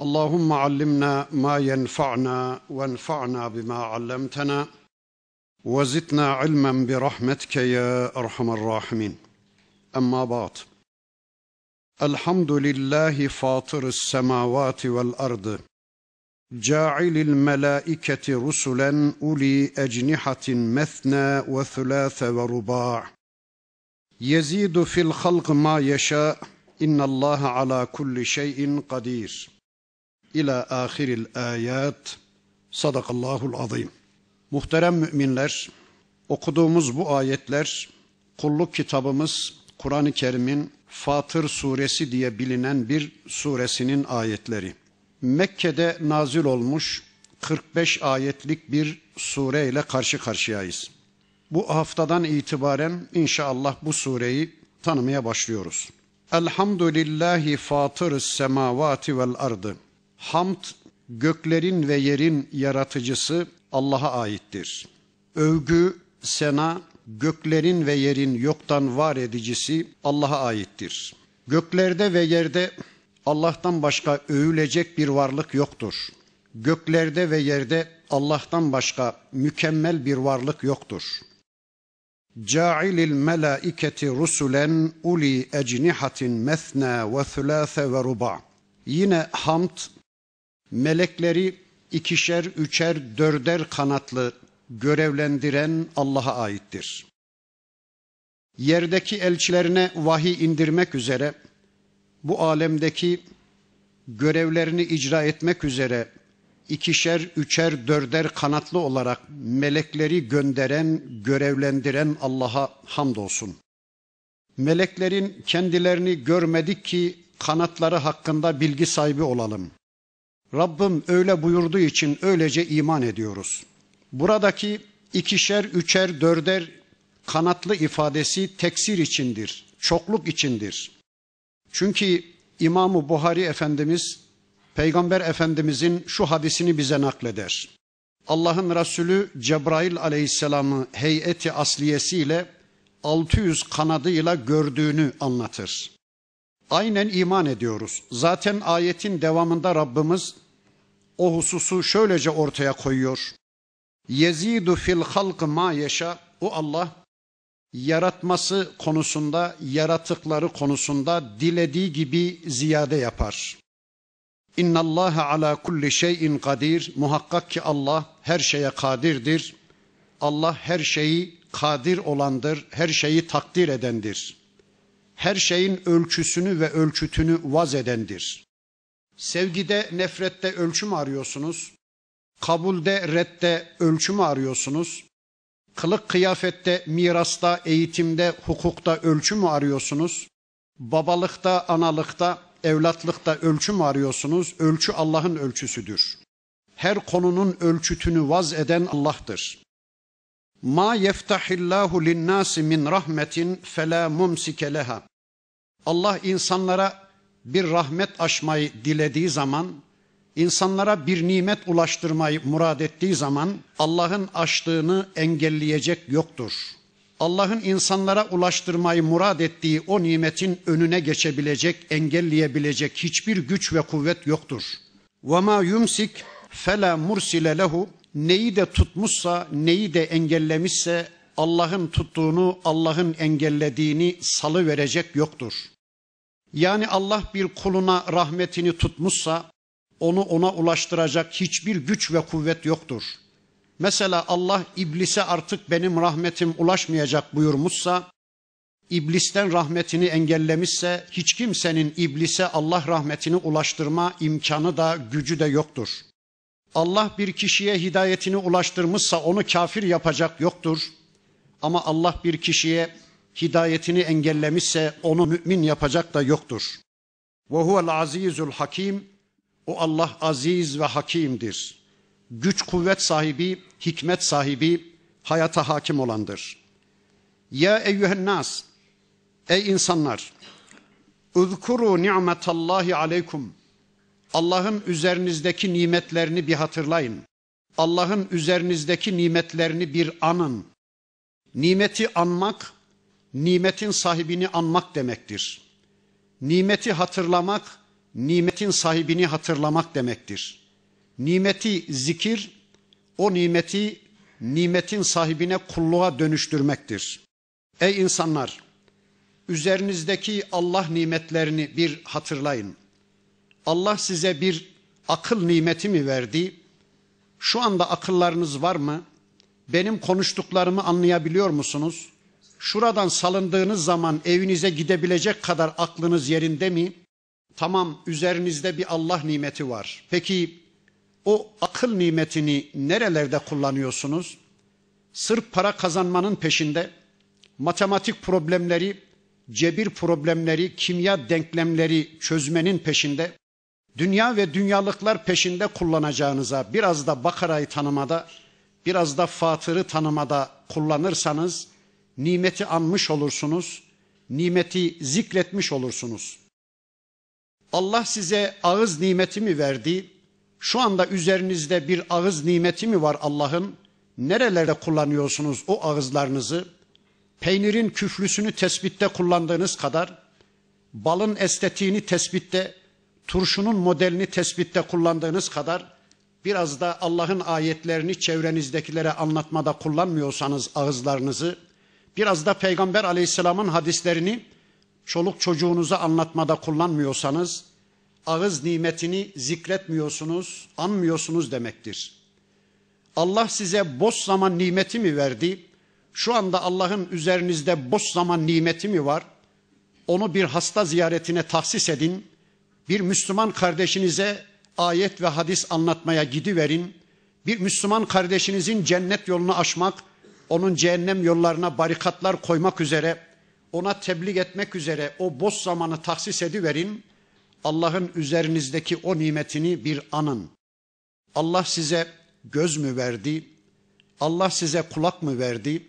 اللهم علمنا ما ينفعنا وانفعنا بما علمتنا وزدنا علما برحمتك يا أرحم الراحمين. أما بعد الحمد لله فاطر السماوات والأرض جاعل الملائكة رسلا أولي أجنحة مثنى وثلاث ورباع. يزيد في الخلق ما يشاء إن الله على كل شيء قدير. İlâ ahiril ayat. Sadakallahul azim. Muhterem müminler, okuduğumuz bu ayetler kulluk kitabımız Kur'an-ı Kerim'in Fatır suresi diye bilinen bir suresinin ayetleri. Mekke'de nazil olmuş 45 ayetlik bir sure ile karşı karşıyayız. Bu haftadan itibaren inşallah bu sureyi tanımaya başlıyoruz. Elhamdülillahi fatırız semavati vel ardı. Hamd göklerin ve yerin yaratıcısı Allah'a aittir. Övgü, sena göklerin ve yerin yoktan var edicisi Allah'a aittir. Göklerde ve yerde Allah'tan başka övülecek bir varlık yoktur. Göklerde ve yerde Allah'tan başka mükemmel bir varlık yoktur. Ca'ilil melaiketi rusulen uli ecnihatin mesna ve thulâse ve ruba. Yine hamd melekleri ikişer, üçer, dörder kanatlı görevlendiren Allah'a aittir. Yerdeki elçilerine vahiy indirmek üzere bu alemdeki görevlerini icra etmek üzere ikişer, üçer, dörder kanatlı olarak melekleri gönderen, görevlendiren Allah'a hamdolsun. Meleklerin kendilerini görmedik ki kanatları hakkında bilgi sahibi olalım. Rabbim öyle buyurduğu için öylece iman ediyoruz. Buradaki ikişer, üçer, dörder kanatlı ifadesi teksir içindir, çokluk içindir. Çünkü İmam-ı Buhari Efendimiz, Peygamber Efendimizin şu hadisini bize nakleder. Allah'ın Resulü Cebrail aleyhisselamı heyeti asliyesiyle 600 kanadıyla gördüğünü anlatır. Aynen iman ediyoruz. Zaten ayetin devamında Rabbimiz o hususu şöylece ortaya koyuyor. Yezidu fil halk ma yaşa. O Allah yaratması konusunda, yaratıkları konusunda dilediği gibi ziyade yapar. İnna Allah ala kulli şeyin kadir. Muhakkak ki Allah her şeye kadirdir. Allah her şeyi kadir olandır, her şeyi takdir edendir. Her şeyin ölçüsünü ve ölçütünü vaz edendir. Sevgide, nefrette ölçü mü arıyorsunuz? Kabulde, redde ölçü mü arıyorsunuz? Kılık kıyafette, mirasta, eğitimde, hukukta ölçü mü arıyorsunuz? Babalıkta, analıkta, evlatlıkta ölçü mü arıyorsunuz? Ölçü Allah'ın ölçüsüdür. Her konunun ölçütünü vaz eden Allah'tır. Ma yeftahillahu linnâsi min rahmetin felâ mumsike leha. Allah insanlara bir rahmet aşmayı dilediği zaman, insanlara bir nimet ulaştırmayı murad ettiği zaman Allah'ın açtığını engelleyecek yoktur. Allah'ın insanlara ulaştırmayı murad ettiği o nimetin önüne geçebilecek, engelleyebilecek hiçbir güç ve kuvvet yoktur. وَمَا يُمْسِكْ فَلَا مُرْسِلَ لَهُ Neyi de tutmuşsa, neyi de engellemişse Allah'ın tuttuğunu, Allah'ın engellediğini salı verecek yoktur. Yani Allah bir kuluna rahmetini tutmuşsa onu ona ulaştıracak hiçbir güç ve kuvvet yoktur. Mesela Allah iblise artık benim rahmetim ulaşmayacak buyurmuşsa, iblisten rahmetini engellemişse hiç kimsenin iblise Allah rahmetini ulaştırma imkanı da gücü de yoktur. Allah bir kişiye hidayetini ulaştırmışsa onu kafir yapacak yoktur. Ama Allah bir kişiye hidayetini engellemişse onu mümin yapacak da yoktur. Ve huvel azizul hakim. O Allah aziz ve hakimdir. güç kuvvet sahibi, hikmet sahibi, hayata hakim olandır. Ya eyyühen nas, ey insanlar, Uzkuru ni'metallahi aleykum. Allah'ın üzerinizdeki nimetlerini bir hatırlayın. Allah'ın üzerinizdeki nimetlerini bir anın. Nimeti anmak, nimetin sahibini anmak demektir. Nimeti hatırlamak, nimetin sahibini hatırlamak demektir. Nimeti zikir, o nimeti nimetin sahibine kulluğa dönüştürmektir. Ey insanlar, üzerinizdeki Allah nimetlerini bir hatırlayın. Allah size bir akıl nimeti mi verdi? Şu anda akıllarınız var mı? Benim konuştuklarımı anlayabiliyor musunuz? Şuradan salındığınız zaman evinize gidebilecek kadar aklınız yerinde mi? Tamam üzerinizde bir Allah nimeti var. Peki o akıl nimetini nerelerde kullanıyorsunuz? Sırf para kazanmanın peşinde, matematik problemleri, cebir problemleri, kimya denklemleri çözmenin peşinde, dünya ve dünyalıklar peşinde kullanacağınıza biraz da Bakara'yı tanımada, biraz da Fatır'ı tanımada kullanırsanız nimeti anmış olursunuz, nimeti zikretmiş olursunuz. Allah size ağız nimeti mi verdi? Şu anda üzerinizde bir ağız nimeti mi var Allah'ın? Nerelerde kullanıyorsunuz o ağızlarınızı? Peynirin küflüsünü tespitte kullandığınız kadar, balın estetiğini tespitte, turşunun modelini tespitte kullandığınız kadar, biraz da Allah'ın ayetlerini çevrenizdekilere anlatmada kullanmıyorsanız ağızlarınızı, biraz da Peygamber aleyhisselamın hadislerini çoluk çocuğunuza anlatmada kullanmıyorsanız, ağız nimetini zikretmiyorsunuz, anmıyorsunuz demektir. Allah size boş zaman nimeti mi verdi? Şu anda Allah'ın üzerinizde boş zaman nimeti mi var? Onu bir hasta ziyaretine tahsis edin. Bir Müslüman kardeşinize ayet ve hadis anlatmaya gidiverin. Bir Müslüman kardeşinizin cennet yolunu aşmak, onun cehennem yollarına barikatlar koymak üzere, ona tebliğ etmek üzere o boş zamanı tahsis ediverin. Allah'ın üzerinizdeki o nimetini bir anın. Allah size göz mü verdi? Allah size kulak mı verdi?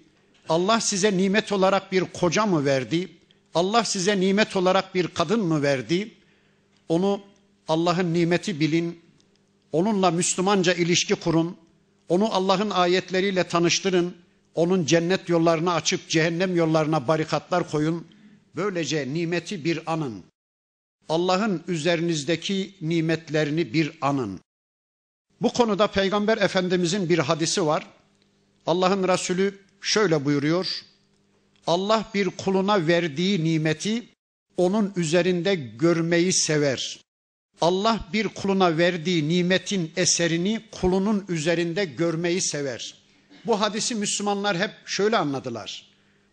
Allah size nimet olarak bir koca mı verdi? Allah size nimet olarak bir kadın mı verdi? Onu Allah'ın nimeti bilin. Onunla Müslümanca ilişki kurun. Onu Allah'ın ayetleriyle tanıştırın. Onun cennet yollarını açıp cehennem yollarına barikatlar koyun. Böylece nimeti bir anın. Allah'ın üzerinizdeki nimetlerini bir anın. Bu konuda Peygamber Efendimizin bir hadisi var. Allah'ın Resulü şöyle buyuruyor. Allah bir kuluna verdiği nimeti onun üzerinde görmeyi sever. Allah bir kuluna verdiği nimetin eserini kulunun üzerinde görmeyi sever. Bu hadisi Müslümanlar hep şöyle anladılar.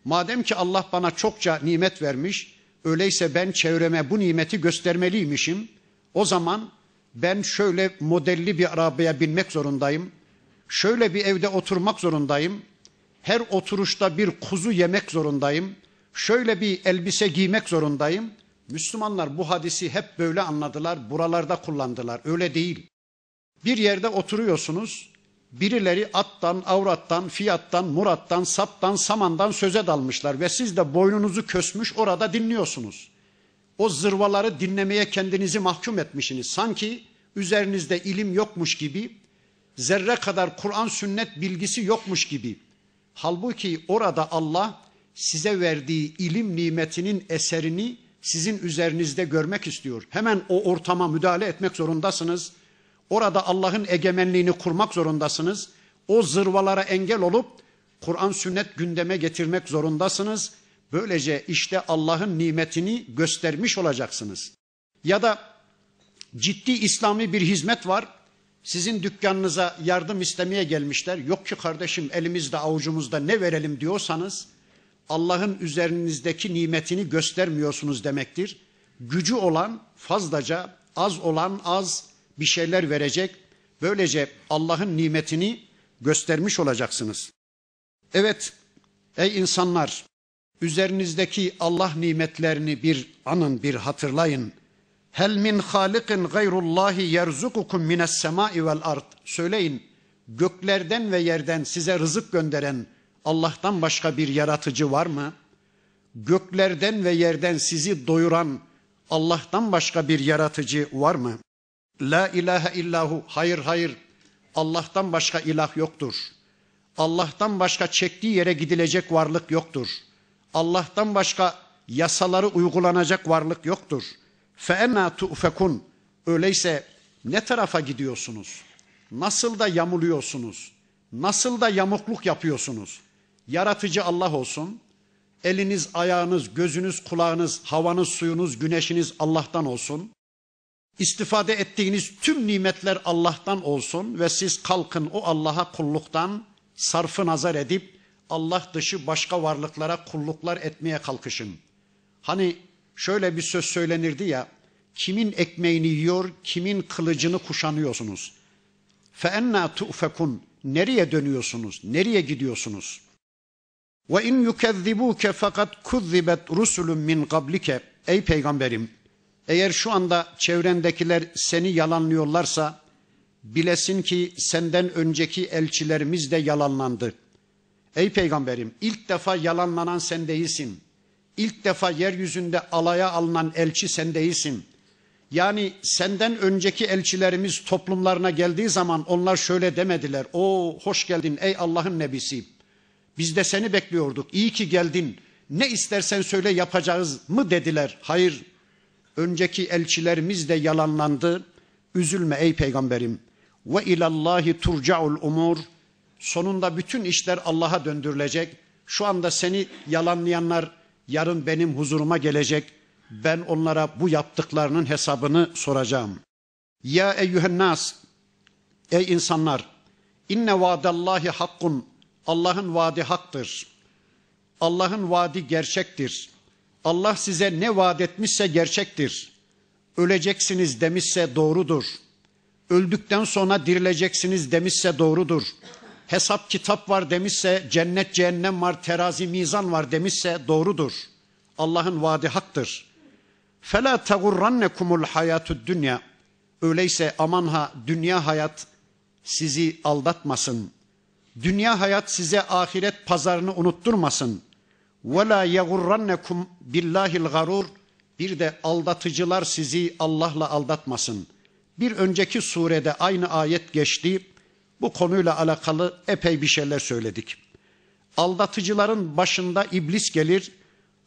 Madem ki Allah bana çokça nimet vermiş, öyleyse ben çevreme bu nimeti göstermeliymişim. O zaman ben şöyle modelli bir arabaya binmek zorundayım. Şöyle bir evde oturmak zorundayım. Her oturuşta bir kuzu yemek zorundayım. Şöyle bir elbise giymek zorundayım. Müslümanlar bu hadisi hep böyle anladılar, buralarda kullandılar. Öyle değil. Bir yerde oturuyorsunuz, birileri attan, avrattan, fiyattan, murattan, saptan, samandan söze dalmışlar ve siz de boynunuzu kösmüş orada dinliyorsunuz. O zırvaları dinlemeye kendinizi mahkum etmişsiniz. Sanki üzerinizde ilim yokmuş gibi, zerre kadar Kur'an sünnet bilgisi yokmuş gibi. Halbuki orada Allah size verdiği ilim nimetinin eserini sizin üzerinizde görmek istiyor. Hemen o ortama müdahale etmek zorundasınız. Orada Allah'ın egemenliğini kurmak zorundasınız. O zırvalara engel olup Kur'an sünnet gündeme getirmek zorundasınız. Böylece işte Allah'ın nimetini göstermiş olacaksınız. Ya da ciddi İslami bir hizmet var. Sizin dükkanınıza yardım istemeye gelmişler. Yok ki kardeşim elimizde avucumuzda ne verelim diyorsanız Allah'ın üzerinizdeki nimetini göstermiyorsunuz demektir. Gücü olan fazlaca, az olan az bir şeyler verecek. Böylece Allah'ın nimetini göstermiş olacaksınız. Evet, ey insanlar, üzerinizdeki Allah nimetlerini bir anın, bir hatırlayın. Hel min halikin gayrullahi yerzukukum mines semai vel ard. Söyleyin, göklerden ve yerden size rızık gönderen Allah'tan başka bir yaratıcı var mı? Göklerden ve yerden sizi doyuran Allah'tan başka bir yaratıcı var mı? La ilahe illahu hayır hayır Allah'tan başka ilah yoktur. Allah'tan başka çektiği yere gidilecek varlık yoktur. Allah'tan başka yasaları uygulanacak varlık yoktur. Fe enna tu'fekun. Öyleyse ne tarafa gidiyorsunuz? Nasıl da yamuluyorsunuz? Nasıl da yamukluk yapıyorsunuz? Yaratıcı Allah olsun. Eliniz, ayağınız, gözünüz, kulağınız, havanız, suyunuz, güneşiniz Allah'tan olsun. İstifade ettiğiniz tüm nimetler Allah'tan olsun ve siz kalkın o Allah'a kulluktan sarfı nazar edip Allah dışı başka varlıklara kulluklar etmeye kalkışın. Hani şöyle bir söz söylenirdi ya, kimin ekmeğini yiyor, kimin kılıcını kuşanıyorsunuz. Enna tu'fekun. Nereye dönüyorsunuz? Nereye gidiyorsunuz? İn yukezzibuke fakat kuzzibet rusulun min qablike. Ey peygamberim, eğer şu anda çevrendekiler seni yalanlıyorlarsa bilesin ki senden önceki elçilerimiz de yalanlandı. Ey peygamberim, ilk defa yalanlanan sen değilsin. İlk defa yeryüzünde alaya alınan elçi sen değilsin. Yani senden önceki elçilerimiz toplumlarına geldiği zaman onlar şöyle demediler. O hoş geldin ey Allah'ın nebisi. Biz de seni bekliyorduk. İyi ki geldin. Ne istersen söyle yapacağız mı dediler. Hayır. Önceki elçilerimiz de yalanlandı. Üzülme ey peygamberim. Ve ilallahi turcaul umur. Sonunda bütün işler Allah'a döndürülecek. Şu anda seni yalanlayanlar yarın benim huzuruma gelecek. Ben onlara bu yaptıklarının hesabını soracağım. Ya eyyühen nas, ey insanlar, inne vaadallahi hakkun, Allah'ın vaadi haktır. Allah'ın vaadi gerçektir. Allah size ne vaat etmişse gerçektir. Öleceksiniz demişse doğrudur. Öldükten sonra dirileceksiniz demişse doğrudur. Hesap kitap var demişse, cennet cehennem var, terazi mizan var demişse doğrudur. Allah'ın vaadi haktır. Fela tagurrannekumul hayatu dünya. Öyleyse aman ha dünya hayat sizi aldatmasın. Dünya hayat size ahiret pazarını unutturmasın.'' وَلَا يَغُرَّنَّكُمْ بِاللّٰهِ الْغَرُورِ Bir de aldatıcılar sizi Allah'la aldatmasın. Bir önceki surede aynı ayet geçti. Bu konuyla alakalı epey bir şeyler söyledik. Aldatıcıların başında iblis gelir.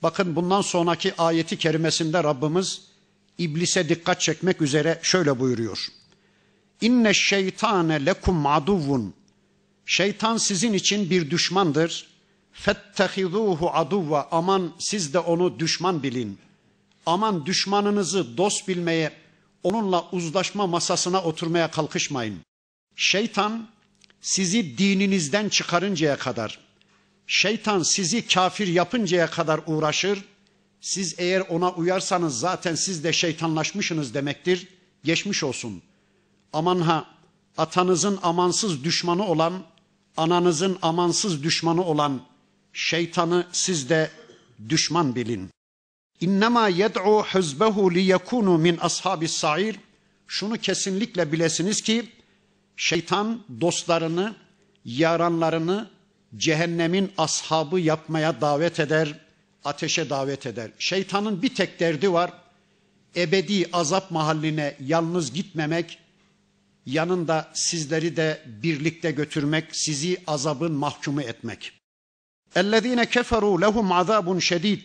Bakın bundan sonraki ayeti kerimesinde Rabbimiz iblise dikkat çekmek üzere şöyle buyuruyor. İnne şeytane lekum aduvun. Şeytan sizin için bir düşmandır. Fettehizuhu aduva. Aman siz de onu düşman bilin. Aman düşmanınızı dost bilmeye, onunla uzlaşma masasına oturmaya kalkışmayın. Şeytan sizi dininizden çıkarıncaya kadar, şeytan sizi kafir yapıncaya kadar uğraşır. Siz eğer ona uyarsanız zaten siz de şeytanlaşmışsınız demektir. Geçmiş olsun. Aman ha atanızın amansız düşmanı olan, ananızın amansız düşmanı olan şeytanı siz de düşman bilin. İnnemâ yed'u hizbehu liyekunu min ashabis sair. Şunu kesinlikle bilesiniz ki şeytan dostlarını, yaranlarını cehennemin ashabı yapmaya davet eder, ateşe davet eder. Şeytanın bir tek derdi var. Ebedi azap mahalline yalnız gitmemek, yanında sizleri de birlikte götürmek, sizi azabın mahkumu etmek. اَلَّذ۪ينَ كَفَرُوا لَهُمْ عَذَابٌ شَد۪يدٌ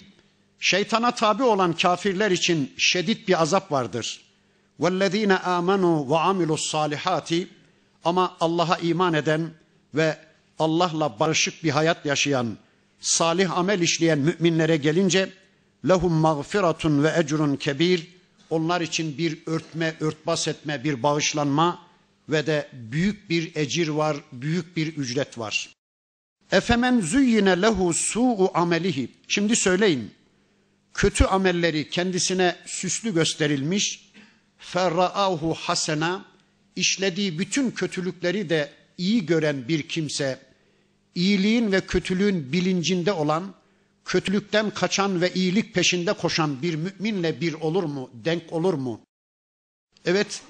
Şeytana tabi olan kafirler için şiddet bir azap vardır. وَالَّذ۪ينَ آمَنُوا وَعَمِلُوا الصَّالِحَاتِ Ama Allah'a iman eden ve Allah'la barışık bir hayat yaşayan, salih amel işleyen müminlere gelince lehum mağfiratun ve ecrun kebir onlar için bir örtme, örtbas etme, bir bağışlanma ve de büyük bir ecir var, büyük bir ücret var. Efemen züyyine lehu su'u amelihi. Şimdi söyleyin. Kötü amelleri kendisine süslü gösterilmiş. Ferra'ahu hasena. işlediği bütün kötülükleri de iyi gören bir kimse, iyiliğin ve kötülüğün bilincinde olan, kötülükten kaçan ve iyilik peşinde koşan bir müminle bir olur mu, denk olur mu? Evet,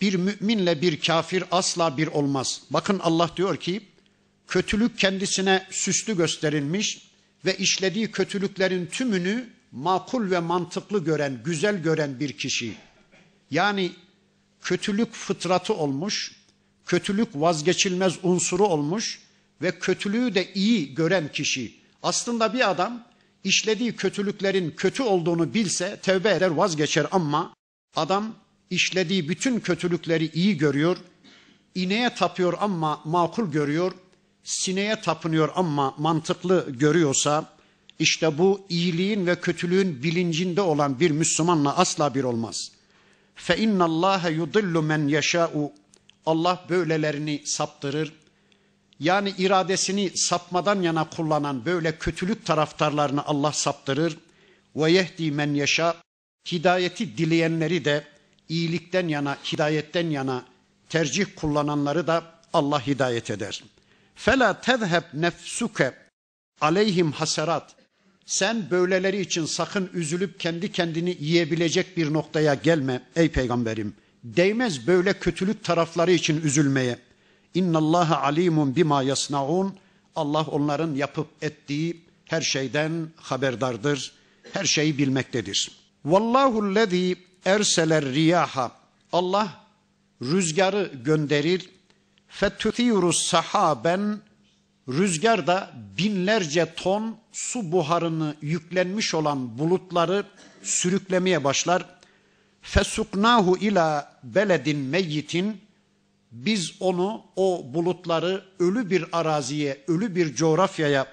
Bir müminle bir kafir asla bir olmaz. Bakın Allah diyor ki kötülük kendisine süslü gösterilmiş ve işlediği kötülüklerin tümünü makul ve mantıklı gören, güzel gören bir kişi. Yani kötülük fıtratı olmuş, kötülük vazgeçilmez unsuru olmuş ve kötülüğü de iyi gören kişi. Aslında bir adam işlediği kötülüklerin kötü olduğunu bilse tevbe eder vazgeçer ama adam işlediği bütün kötülükleri iyi görüyor. İneğe tapıyor ama makul görüyor. Sineye tapınıyor ama mantıklı görüyorsa işte bu iyiliğin ve kötülüğün bilincinde olan bir Müslümanla asla bir olmaz. Fe innallaha yudillu men yeşâ'u Allah böylelerini saptırır. Yani iradesini sapmadan yana kullanan böyle kötülük taraftarlarını Allah saptırır. Ve yehdi men yaşa hidayeti dileyenleri de iyilikten yana, hidayetten yana tercih kullananları da Allah hidayet eder. Fela tezheb nefsuke aleyhim haserat. Sen böyleleri için sakın üzülüp kendi kendini yiyebilecek bir noktaya gelme ey peygamberim. Değmez böyle kötülük tarafları için üzülmeye. İnna Allaha alimun bima yasnaun. Allah onların yapıp ettiği her şeyden haberdardır. Her şeyi bilmektedir. Vallahu lezî erseler riyaha. Allah rüzgarı gönderir. Fetuthiru sahaben rüzgar da binlerce ton su buharını yüklenmiş olan bulutları sürüklemeye başlar. Fesuknahu ila beledin meyyitin biz onu o bulutları ölü bir araziye, ölü bir coğrafyaya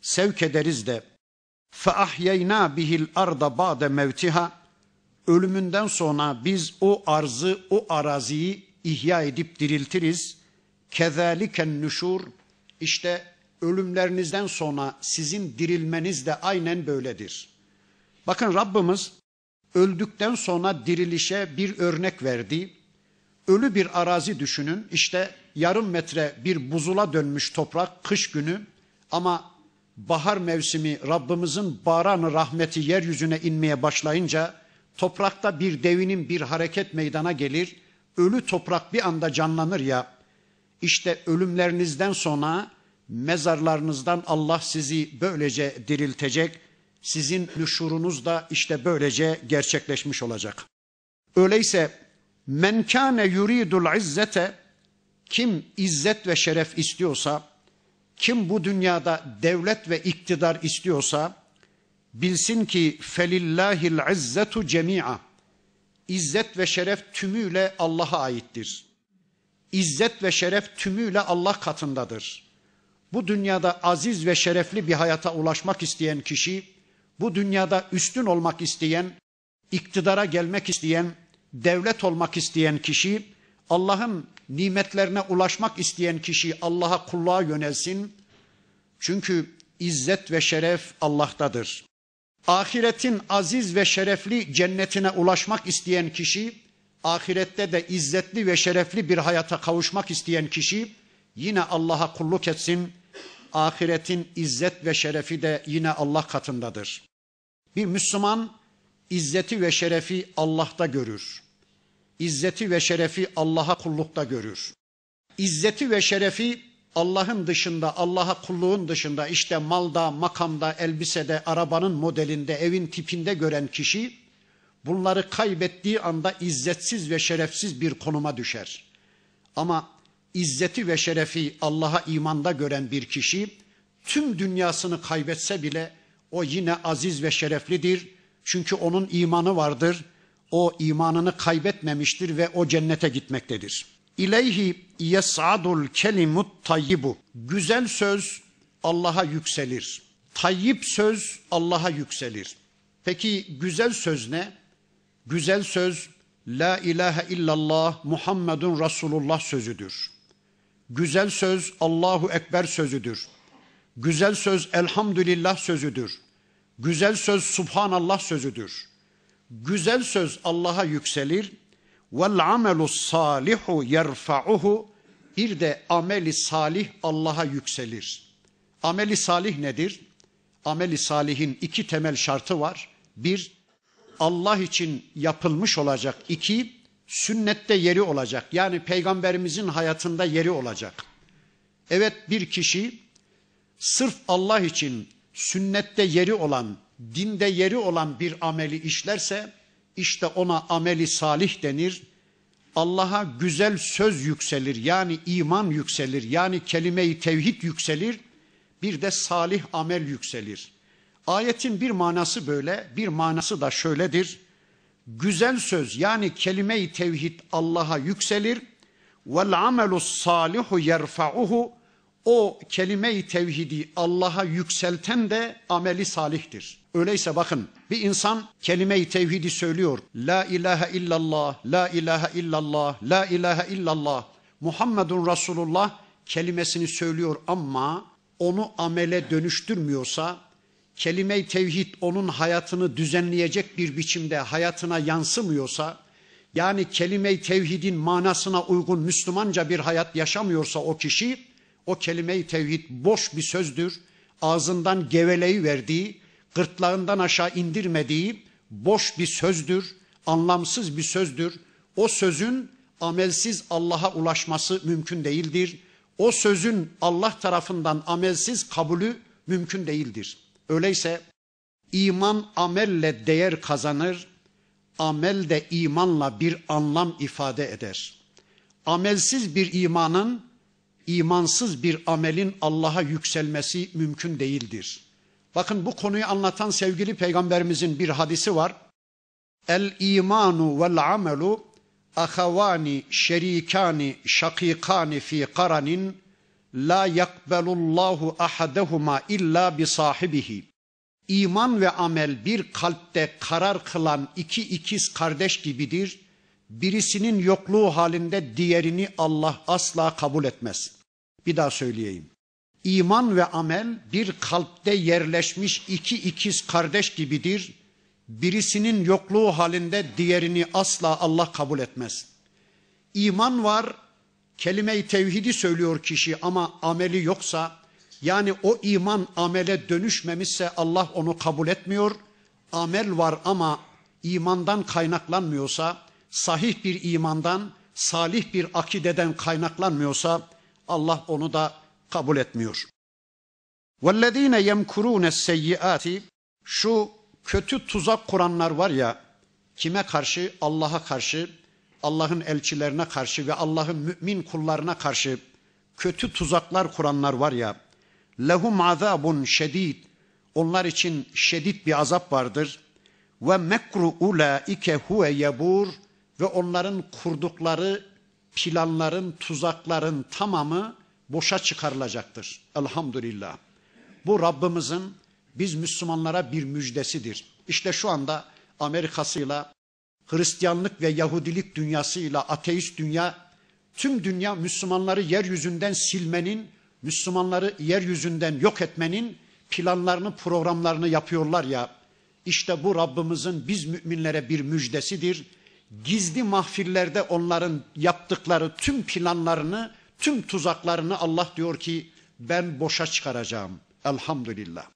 sevk ederiz de ahyeyna bihil arda ba'de mevtiha ölümünden sonra biz o arzı, o araziyi ihya edip diriltiriz. Kezaliken nüşur işte ölümlerinizden sonra sizin dirilmeniz de aynen böyledir. Bakın Rabbimiz öldükten sonra dirilişe bir örnek verdi. Ölü bir arazi düşünün. İşte yarım metre bir buzula dönmüş toprak kış günü ama bahar mevsimi Rabbimizin baranı rahmeti yeryüzüne inmeye başlayınca toprakta bir devinin bir hareket meydana gelir. Ölü toprak bir anda canlanır ya. İşte ölümlerinizden sonra mezarlarınızdan Allah sizi böylece diriltecek. Sizin nüşurunuz da işte böylece gerçekleşmiş olacak. Öyleyse men kâne yuridul izzete kim izzet ve şeref istiyorsa, kim bu dünyada devlet ve iktidar istiyorsa bilsin ki felillahil izzetu cemi'a. İzzet ve şeref tümüyle Allah'a aittir. İzzet ve şeref tümüyle Allah katındadır. Bu dünyada aziz ve şerefli bir hayata ulaşmak isteyen kişi, bu dünyada üstün olmak isteyen, iktidara gelmek isteyen, devlet olmak isteyen kişi, Allah'ın nimetlerine ulaşmak isteyen kişi Allah'a kulluğa yönelsin. Çünkü izzet ve şeref Allah'tadır. Ahiretin aziz ve şerefli cennetine ulaşmak isteyen kişi, ahirette de izzetli ve şerefli bir hayata kavuşmak isteyen kişi yine Allah'a kulluk etsin. Ahiretin izzet ve şerefi de yine Allah katındadır. Bir Müslüman izzeti ve şerefi Allah'ta görür. İzzeti ve şerefi Allah'a kullukta görür. İzzeti ve şerefi Allah'ın dışında, Allah'a kulluğun dışında işte malda, makamda, elbisede, arabanın modelinde, evin tipinde gören kişi bunları kaybettiği anda izzetsiz ve şerefsiz bir konuma düşer. Ama izzeti ve şerefi Allah'a imanda gören bir kişi tüm dünyasını kaybetse bile o yine aziz ve şereflidir. Çünkü onun imanı vardır. O imanını kaybetmemiştir ve o cennete gitmektedir. İleyhi yes'adul kelimut tayyibu. Güzel söz Allah'a yükselir. Tayyip söz Allah'a yükselir. Peki güzel söz ne? Güzel söz La ilahe illallah Muhammedun Resulullah sözüdür. Güzel söz Allahu Ekber sözüdür. Güzel söz elhamdülillah sözüdür. Güzel söz subhanallah sözüdür. Güzel söz Allah'a yükselir. Vel amelu salihu yerfa'uhu bir de ameli salih Allah'a yükselir. Ameli salih nedir? Ameli salihin iki temel şartı var. Bir, Allah için yapılmış olacak. İki, sünnette yeri olacak. Yani peygamberimizin hayatında yeri olacak. Evet bir kişi sırf Allah için sünnette yeri olan, dinde yeri olan bir ameli işlerse işte ona ameli salih denir. Allah'a güzel söz yükselir yani iman yükselir yani kelime-i tevhid yükselir. Bir de salih amel yükselir. Ayetin bir manası böyle, bir manası da şöyledir. Güzel söz yani kelime-i tevhid Allah'a yükselir. Vel amelu salihu yerfa'uhu o kelime-i tevhidi Allah'a yükselten de ameli salihtir. Öyleyse bakın bir insan kelime-i tevhidi söylüyor. La ilahe illallah, la ilahe illallah, la ilahe illallah. Muhammedun Resulullah kelimesini söylüyor ama onu amele dönüştürmüyorsa, kelime-i tevhid onun hayatını düzenleyecek bir biçimde hayatına yansımıyorsa, yani kelime-i tevhidin manasına uygun Müslümanca bir hayat yaşamıyorsa o kişi, o kelime-i tevhid boş bir sözdür. Ağzından geveleyi verdiği, gırtlağından aşağı indirmediği boş bir sözdür, anlamsız bir sözdür. O sözün amelsiz Allah'a ulaşması mümkün değildir. O sözün Allah tarafından amelsiz kabulü mümkün değildir. Öyleyse iman amelle değer kazanır, amel de imanla bir anlam ifade eder. Amelsiz bir imanın imansız bir amelin Allah'a yükselmesi mümkün değildir. Bakın bu konuyu anlatan sevgili peygamberimizin bir hadisi var. El imanu vel amelu ahavani şerikani şakikani fi karanin la yakbelullahu ahadehuma illa bi sahibihi. İman ve amel bir kalpte karar kılan iki ikiz kardeş gibidir. Birisinin yokluğu halinde diğerini Allah asla kabul etmez. Bir daha söyleyeyim. İman ve amel bir kalpte yerleşmiş iki ikiz kardeş gibidir. Birisinin yokluğu halinde diğerini asla Allah kabul etmez. İman var, kelime-i tevhidi söylüyor kişi ama ameli yoksa, yani o iman amele dönüşmemişse Allah onu kabul etmiyor. Amel var ama imandan kaynaklanmıyorsa, sahih bir imandan, salih bir akideden kaynaklanmıyorsa Allah onu da kabul etmiyor. وَالَّذ۪ينَ يَمْكُرُونَ السَّيِّئَاتِ Şu kötü tuzak kuranlar var ya, kime karşı? Allah'a karşı, Allah'ın elçilerine karşı ve Allah'ın mümin kullarına karşı kötü tuzaklar kuranlar var ya, lehum azabun şedid, onlar için şedid bir azap vardır. Ve mekru ulaike huve yebur ve onların kurdukları planların, tuzakların tamamı boşa çıkarılacaktır. Elhamdülillah. Bu Rabbimizin biz Müslümanlara bir müjdesidir. İşte şu anda Amerika'sıyla, Hristiyanlık ve Yahudilik dünyasıyla, ateist dünya, tüm dünya Müslümanları yeryüzünden silmenin, Müslümanları yeryüzünden yok etmenin planlarını, programlarını yapıyorlar ya. İşte bu Rabbimizin biz müminlere bir müjdesidir gizli mahfillerde onların yaptıkları tüm planlarını, tüm tuzaklarını Allah diyor ki ben boşa çıkaracağım. Elhamdülillah.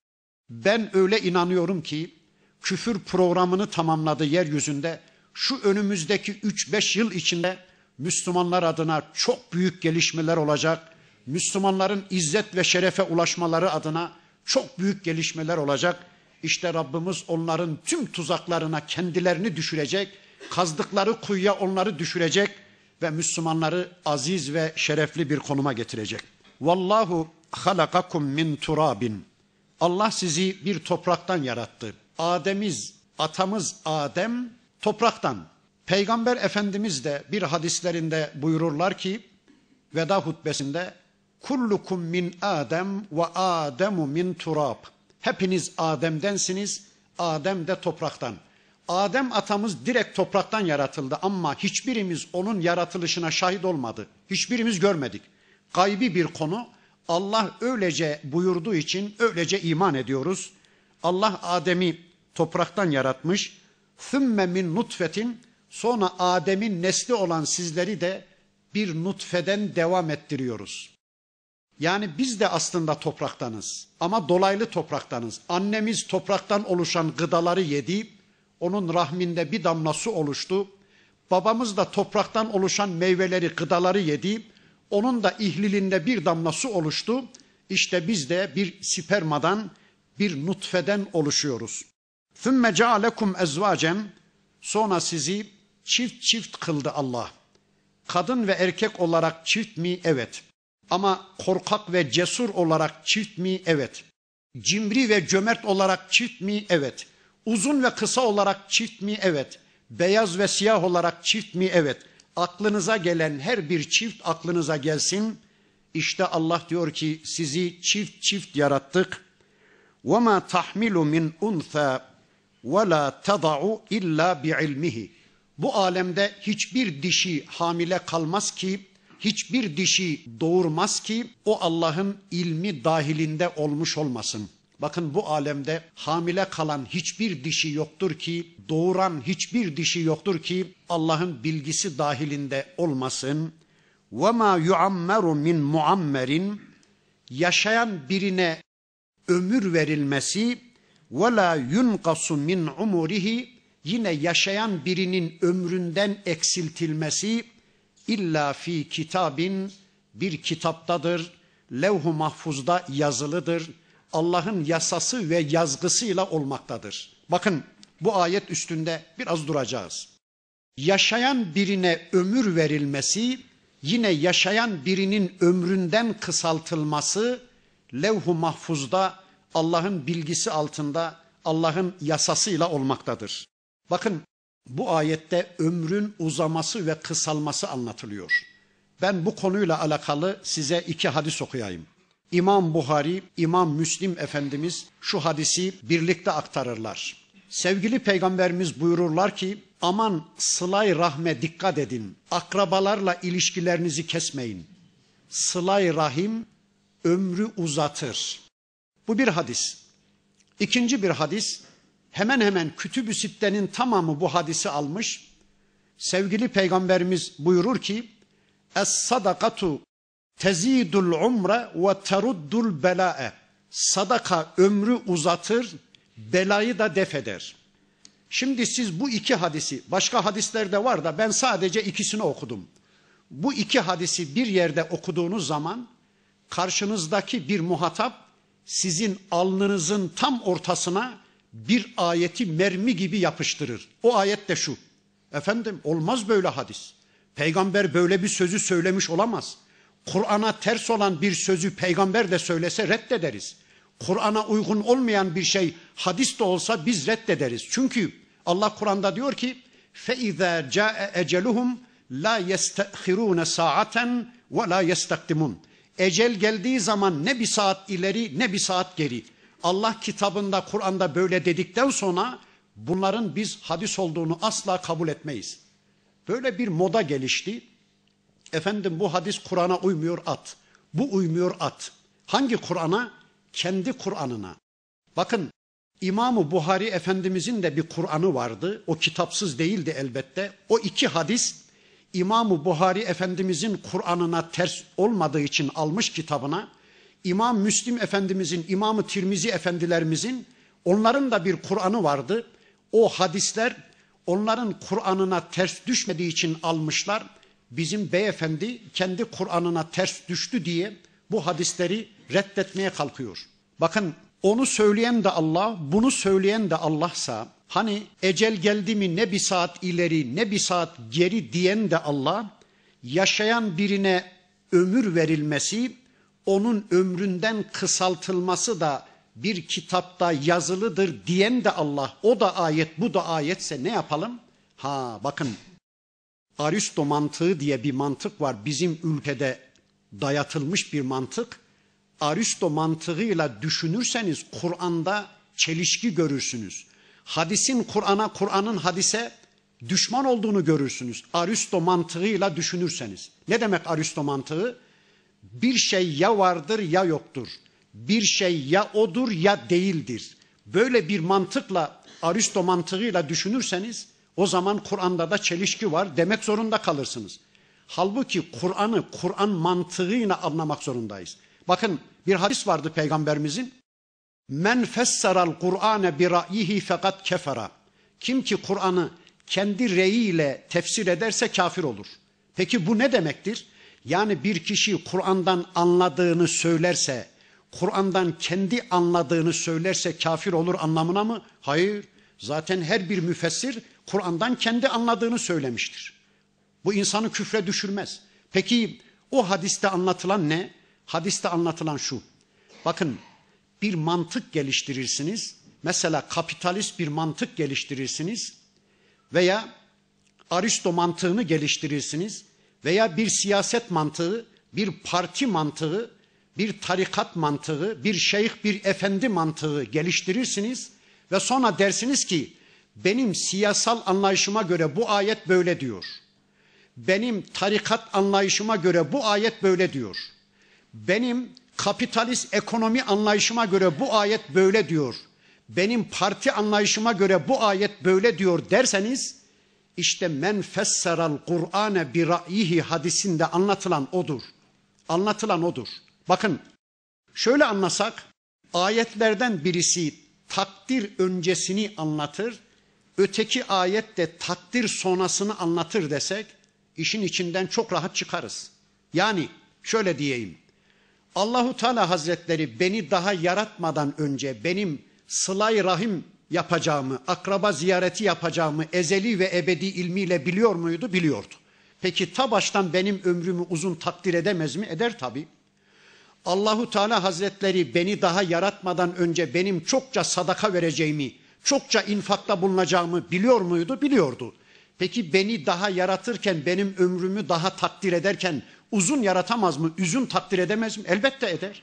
Ben öyle inanıyorum ki küfür programını tamamladı yeryüzünde. Şu önümüzdeki 3-5 yıl içinde Müslümanlar adına çok büyük gelişmeler olacak. Müslümanların izzet ve şerefe ulaşmaları adına çok büyük gelişmeler olacak. İşte Rabbimiz onların tüm tuzaklarına kendilerini düşürecek kazdıkları kuyuya onları düşürecek ve Müslümanları aziz ve şerefli bir konuma getirecek. Vallahu halakakum min turabin. Allah sizi bir topraktan yarattı. Ademiz, atamız Adem topraktan. Peygamber Efendimiz de bir hadislerinde buyururlar ki veda hutbesinde kullukum min Adem ve Ademu min turab. Hepiniz Adem'densiniz, Adem de topraktan. Adem atamız direkt topraktan yaratıldı ama hiçbirimiz onun yaratılışına şahit olmadı. Hiçbirimiz görmedik. Gaybi bir konu. Allah öylece buyurduğu için öylece iman ediyoruz. Allah Adem'i topraktan yaratmış. Thümme min nutfetin sonra Adem'in nesli olan sizleri de bir nutfeden devam ettiriyoruz. Yani biz de aslında topraktanız ama dolaylı topraktanız. Annemiz topraktan oluşan gıdaları yedi onun rahminde bir damla su oluştu. Babamız da topraktan oluşan meyveleri, gıdaları yedi. Onun da ihlilinde bir damla su oluştu. İşte biz de bir spermadan, bir nutfeden oluşuyoruz. ثُمَّ جَعَلَكُمْ اَزْوَاجًا Sonra sizi çift çift kıldı Allah. Kadın ve erkek olarak çift mi? Evet. Ama korkak ve cesur olarak çift mi? Evet. Cimri ve cömert olarak çift mi? Evet. Uzun ve kısa olarak çift mi? Evet. Beyaz ve siyah olarak çift mi? Evet. Aklınıza gelen her bir çift aklınıza gelsin. İşte Allah diyor ki sizi çift çift yarattık. وَمَا تَحْمِلُ مِنْ اُنْثَى وَلَا تَضَعُ اِلَّا بِعِلْمِهِ Bu alemde hiçbir dişi hamile kalmaz ki, hiçbir dişi doğurmaz ki o Allah'ın ilmi dahilinde olmuş olmasın. Bakın bu alemde hamile kalan hiçbir dişi yoktur ki, doğuran hiçbir dişi yoktur ki Allah'ın bilgisi dahilinde olmasın. وَمَا يُعَمَّرُ مِنْ muammerin Yaşayan birine ömür verilmesi ve la yunqasu min umurihi yine yaşayan birinin ömründen eksiltilmesi illa fi kitabin bir kitaptadır. Levh-u mahfuzda yazılıdır. Allah'ın yasası ve yazgısıyla olmaktadır. Bakın bu ayet üstünde biraz duracağız. Yaşayan birine ömür verilmesi, yine yaşayan birinin ömründen kısaltılması levh-u mahfuzda Allah'ın bilgisi altında Allah'ın yasasıyla olmaktadır. Bakın bu ayette ömrün uzaması ve kısalması anlatılıyor. Ben bu konuyla alakalı size iki hadis okuyayım. İmam Buhari, İmam Müslim Efendimiz şu hadisi birlikte aktarırlar. Sevgili peygamberimiz buyururlar ki aman sılay rahme dikkat edin. Akrabalarla ilişkilerinizi kesmeyin. Sılay rahim ömrü uzatır. Bu bir hadis. İkinci bir hadis hemen hemen kütüb-ü sittenin tamamı bu hadisi almış. Sevgili peygamberimiz buyurur ki Es sadakatu tezidul umre ve teruddul bela'e. Sadaka ömrü uzatır, belayı da def eder. Şimdi siz bu iki hadisi, başka hadislerde var da ben sadece ikisini okudum. Bu iki hadisi bir yerde okuduğunuz zaman karşınızdaki bir muhatap sizin alnınızın tam ortasına bir ayeti mermi gibi yapıştırır. O ayet de şu. Efendim olmaz böyle hadis. Peygamber böyle bir sözü söylemiş olamaz. Kur'an'a ters olan bir sözü peygamber de söylese reddederiz. Kur'an'a uygun olmayan bir şey hadis de olsa biz reddederiz. Çünkü Allah Kur'an'da diyor ki فَاِذَا جَاءَ اَجَلُهُمْ لَا يَسْتَخِرُونَ سَاعَةً وَلَا يَسْتَقْدِمُونَ Ecel geldiği zaman ne bir saat ileri ne bir saat geri. Allah kitabında Kur'an'da böyle dedikten sonra bunların biz hadis olduğunu asla kabul etmeyiz. Böyle bir moda gelişti. Efendim bu hadis Kur'an'a uymuyor at. Bu uymuyor at. Hangi Kur'an'a? Kendi Kur'an'ına. Bakın İmam-ı Buhari Efendimizin de bir Kur'an'ı vardı. O kitapsız değildi elbette. O iki hadis İmam-ı Buhari Efendimizin Kur'an'ına ters olmadığı için almış kitabına. İmam Müslim Efendimizin, İmam-ı Tirmizi Efendilerimizin onların da bir Kur'an'ı vardı. O hadisler onların Kur'an'ına ters düşmediği için almışlar. Bizim beyefendi kendi Kur'an'ına ters düştü diye bu hadisleri reddetmeye kalkıyor. Bakın onu söyleyen de Allah, bunu söyleyen de Allah'sa, hani ecel geldi mi ne bir saat ileri ne bir saat geri diyen de Allah, yaşayan birine ömür verilmesi, onun ömründen kısaltılması da bir kitapta yazılıdır diyen de Allah. O da ayet, bu da ayetse ne yapalım? Ha bakın Aristo mantığı diye bir mantık var. Bizim ülkede dayatılmış bir mantık. Aristo mantığıyla düşünürseniz Kur'an'da çelişki görürsünüz. Hadisin Kur'an'a, Kur'an'ın hadise düşman olduğunu görürsünüz. Aristo mantığıyla düşünürseniz. Ne demek Aristo mantığı? Bir şey ya vardır ya yoktur. Bir şey ya odur ya değildir. Böyle bir mantıkla Aristo mantığıyla düşünürseniz o zaman Kur'an'da da çelişki var demek zorunda kalırsınız. Halbuki Kur'an'ı Kur'an mantığıyla anlamak zorundayız. Bakın bir hadis vardı peygamberimizin. Men fesseral Kur'ane bi ra'yihi fakat kefera. Kim ki Kur'an'ı kendi reyiyle tefsir ederse kafir olur. Peki bu ne demektir? Yani bir kişi Kur'an'dan anladığını söylerse, Kur'an'dan kendi anladığını söylerse kafir olur anlamına mı? Hayır. Zaten her bir müfessir Kur'an'dan kendi anladığını söylemiştir. Bu insanı küfre düşürmez. Peki o hadiste anlatılan ne? Hadiste anlatılan şu. Bakın bir mantık geliştirirsiniz. Mesela kapitalist bir mantık geliştirirsiniz veya Aristo mantığını geliştirirsiniz veya bir siyaset mantığı, bir parti mantığı, bir tarikat mantığı, bir şeyh, bir efendi mantığı geliştirirsiniz ve sonra dersiniz ki benim siyasal anlayışıma göre bu ayet böyle diyor. Benim tarikat anlayışıma göre bu ayet böyle diyor. Benim kapitalist ekonomi anlayışıma göre bu ayet böyle diyor. Benim parti anlayışıma göre bu ayet böyle diyor derseniz işte men fesseral Kur'ane bi ra'yihi hadisinde anlatılan odur. Anlatılan odur. Bakın şöyle anlasak ayetlerden birisi takdir öncesini anlatır, öteki ayet de takdir sonrasını anlatır desek işin içinden çok rahat çıkarız. Yani şöyle diyeyim. Allahu Teala Hazretleri beni daha yaratmadan önce benim sılay rahim yapacağımı, akraba ziyareti yapacağımı ezeli ve ebedi ilmiyle biliyor muydu? Biliyordu. Peki ta baştan benim ömrümü uzun takdir edemez mi? Eder tabi. Allahu Teala Hazretleri beni daha yaratmadan önce benim çokça sadaka vereceğimi, çokça infakta bulunacağımı biliyor muydu? Biliyordu. Peki beni daha yaratırken, benim ömrümü daha takdir ederken uzun yaratamaz mı? Uzun takdir edemez mi? Elbette eder.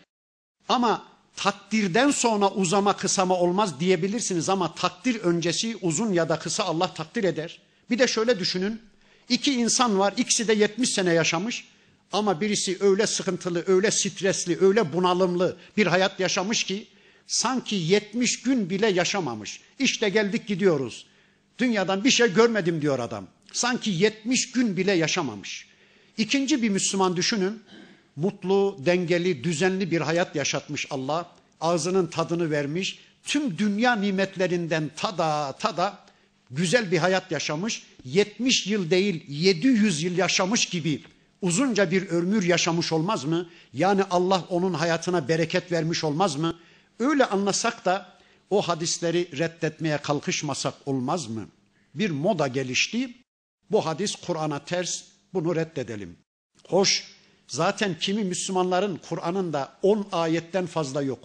Ama takdirden sonra uzama kısama olmaz diyebilirsiniz ama takdir öncesi uzun ya da kısa Allah takdir eder. Bir de şöyle düşünün. İki insan var, ikisi de 70 sene yaşamış. Ama birisi öyle sıkıntılı, öyle stresli, öyle bunalımlı bir hayat yaşamış ki sanki 70 gün bile yaşamamış. İşte geldik gidiyoruz. Dünyadan bir şey görmedim diyor adam. Sanki 70 gün bile yaşamamış. İkinci bir Müslüman düşünün. Mutlu, dengeli, düzenli bir hayat yaşatmış Allah. Ağzının tadını vermiş. Tüm dünya nimetlerinden tada tada güzel bir hayat yaşamış. 70 yıl değil 700 yıl yaşamış gibi uzunca bir ömür yaşamış olmaz mı? Yani Allah onun hayatına bereket vermiş olmaz mı? Öyle anlasak da o hadisleri reddetmeye kalkışmasak olmaz mı? Bir moda gelişti. Bu hadis Kur'an'a ters, bunu reddedelim. Hoş, zaten kimi Müslümanların Kur'an'ında 10 ayetten fazla yok.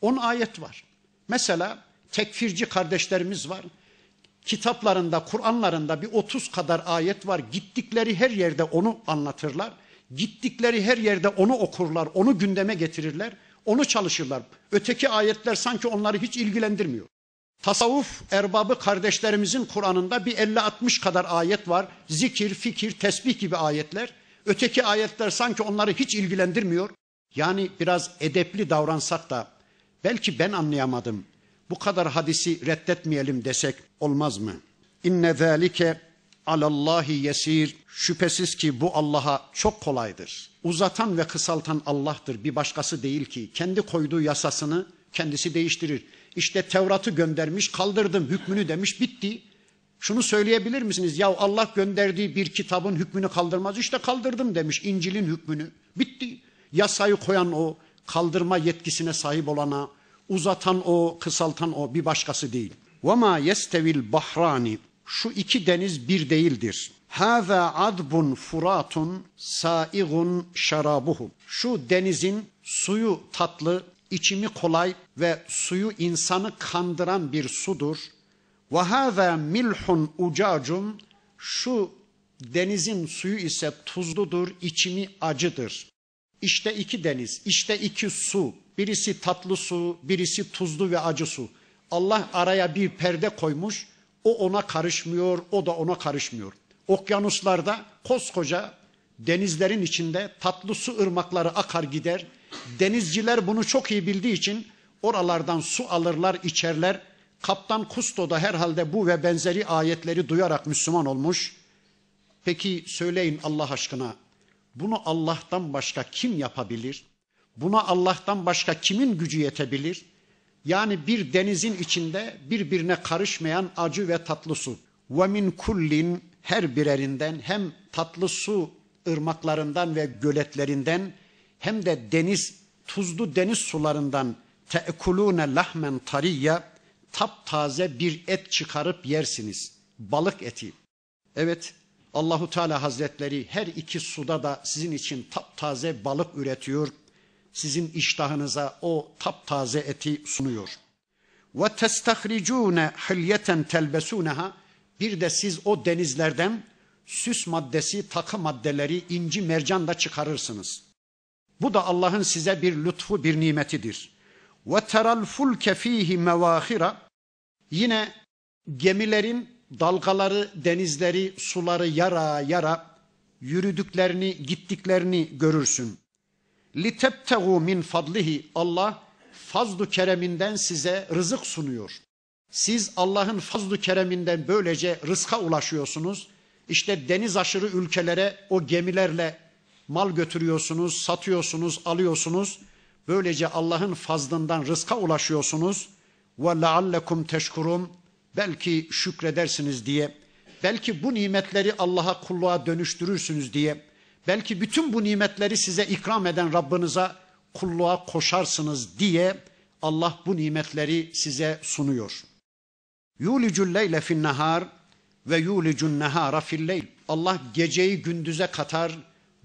10 ayet var. Mesela tekfirci kardeşlerimiz var. Kitaplarında, Kur'anlarında bir 30 kadar ayet var. Gittikleri her yerde onu anlatırlar. Gittikleri her yerde onu okurlar, onu gündeme getirirler, onu çalışırlar. Öteki ayetler sanki onları hiç ilgilendirmiyor. Tasavvuf erbabı kardeşlerimizin Kur'an'ında bir 50-60 kadar ayet var. Zikir, fikir, tesbih gibi ayetler. Öteki ayetler sanki onları hiç ilgilendirmiyor. Yani biraz edepli davransak da belki ben anlayamadım. Bu kadar hadisi reddetmeyelim desek olmaz mı? İnne zâlike alallahi yesir. Şüphesiz ki bu Allah'a çok kolaydır. Uzatan ve kısaltan Allah'tır. Bir başkası değil ki. Kendi koyduğu yasasını kendisi değiştirir İşte Tevrat'ı göndermiş, kaldırdım hükmünü demiş, bitti. Şunu söyleyebilir misiniz? Ya Allah gönderdiği bir kitabın hükmünü kaldırmaz. İşte kaldırdım demiş İncil'in hükmünü. Bitti. Yasayı koyan o, kaldırma yetkisine sahip olana, uzatan o, kısaltan o, bir başkası değil. وَمَا يَسْتَوِي الْبَحْرَانِ Şu iki deniz bir değildir. هَذَا عَذْبٌ furatun saigun şarabuhu. Şu denizin suyu tatlı, içimi kolay ve suyu insanı kandıran bir sudur. Ve hâzâ milhun ucacun şu denizin suyu ise tuzludur, içimi acıdır. İşte iki deniz, işte iki su. Birisi tatlı su, birisi tuzlu ve acı su. Allah araya bir perde koymuş. O ona karışmıyor, o da ona karışmıyor. Okyanuslarda koskoca denizlerin içinde tatlı su ırmakları akar gider. Denizciler bunu çok iyi bildiği için oralardan su alırlar, içerler. Kaptan Kusto da herhalde bu ve benzeri ayetleri duyarak Müslüman olmuş. Peki söyleyin Allah aşkına bunu Allah'tan başka kim yapabilir? Buna Allah'tan başka kimin gücü yetebilir? Yani bir denizin içinde birbirine karışmayan acı ve tatlı su. ve min kullin her birerinden hem tatlı su ırmaklarından ve göletlerinden hem de deniz tuzlu deniz sularından te'kulune lahmen tariyya taptaze bir et çıkarıp yersiniz. Balık eti. Evet Allahu Teala Hazretleri her iki suda da sizin için taptaze balık üretiyor. Sizin iştahınıza o taptaze eti sunuyor. Ve testahricune hilyeten telbesuneha bir de siz o denizlerden süs maddesi, takı maddeleri, inci, mercan da çıkarırsınız. Bu da Allah'ın size bir lütfu, bir nimetidir. Ve teral fulke fihi mevahira yine gemilerin dalgaları, denizleri, suları yara yara yürüdüklerini, gittiklerini görürsün. Litebtegu min fadlihi Allah fazlu kereminden size rızık sunuyor. Siz Allah'ın fazlu kereminden böylece rızka ulaşıyorsunuz. İşte deniz aşırı ülkelere o gemilerle mal götürüyorsunuz, satıyorsunuz, alıyorsunuz. Böylece Allah'ın fazlından rızka ulaşıyorsunuz. Ve leallekum teşkurun belki şükredersiniz diye, belki bu nimetleri Allah'a kulluğa dönüştürürsünüz diye, belki bütün bu nimetleri size ikram eden Rabbinize kulluğa koşarsınız diye Allah bu nimetleri size sunuyor. Yulicul leyle fin nahar ve yulicun nehara fil leyl. Allah geceyi gündüze katar,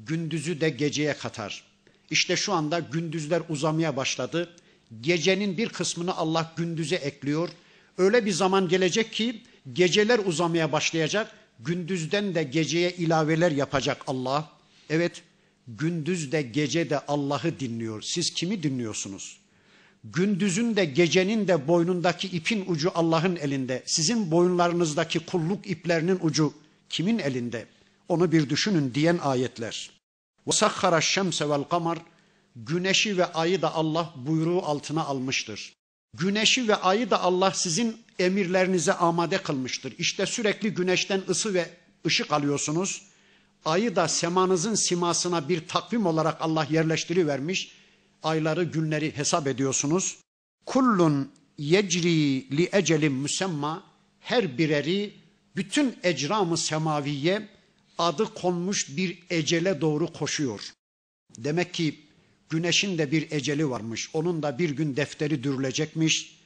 gündüzü de geceye katar. İşte şu anda gündüzler uzamaya başladı. Gecenin bir kısmını Allah gündüze ekliyor. Öyle bir zaman gelecek ki geceler uzamaya başlayacak. Gündüzden de geceye ilaveler yapacak Allah. Evet, gündüz de gece de Allah'ı dinliyor. Siz kimi dinliyorsunuz? Gündüzün de gecenin de boynundaki ipin ucu Allah'ın elinde. Sizin boyunlarınızdaki kulluk iplerinin ucu kimin elinde? Onu bir düşünün diyen ayetler. Şemse vel kamar güneşi ve ayı da Allah buyruğu altına almıştır. Güneşi ve ayı da Allah sizin emirlerinize amade kılmıştır. İşte sürekli güneşten ısı ve ışık alıyorsunuz. Ayı da semanızın simasına bir takvim olarak Allah yerleştirivermiş. Ayları, günleri hesap ediyorsunuz. Kullun yecri li ecelin müsemma her bireri bütün ecramı semaviye adı konmuş bir ecele doğru koşuyor. Demek ki güneşin de bir eceli varmış. Onun da bir gün defteri dürülecekmiş.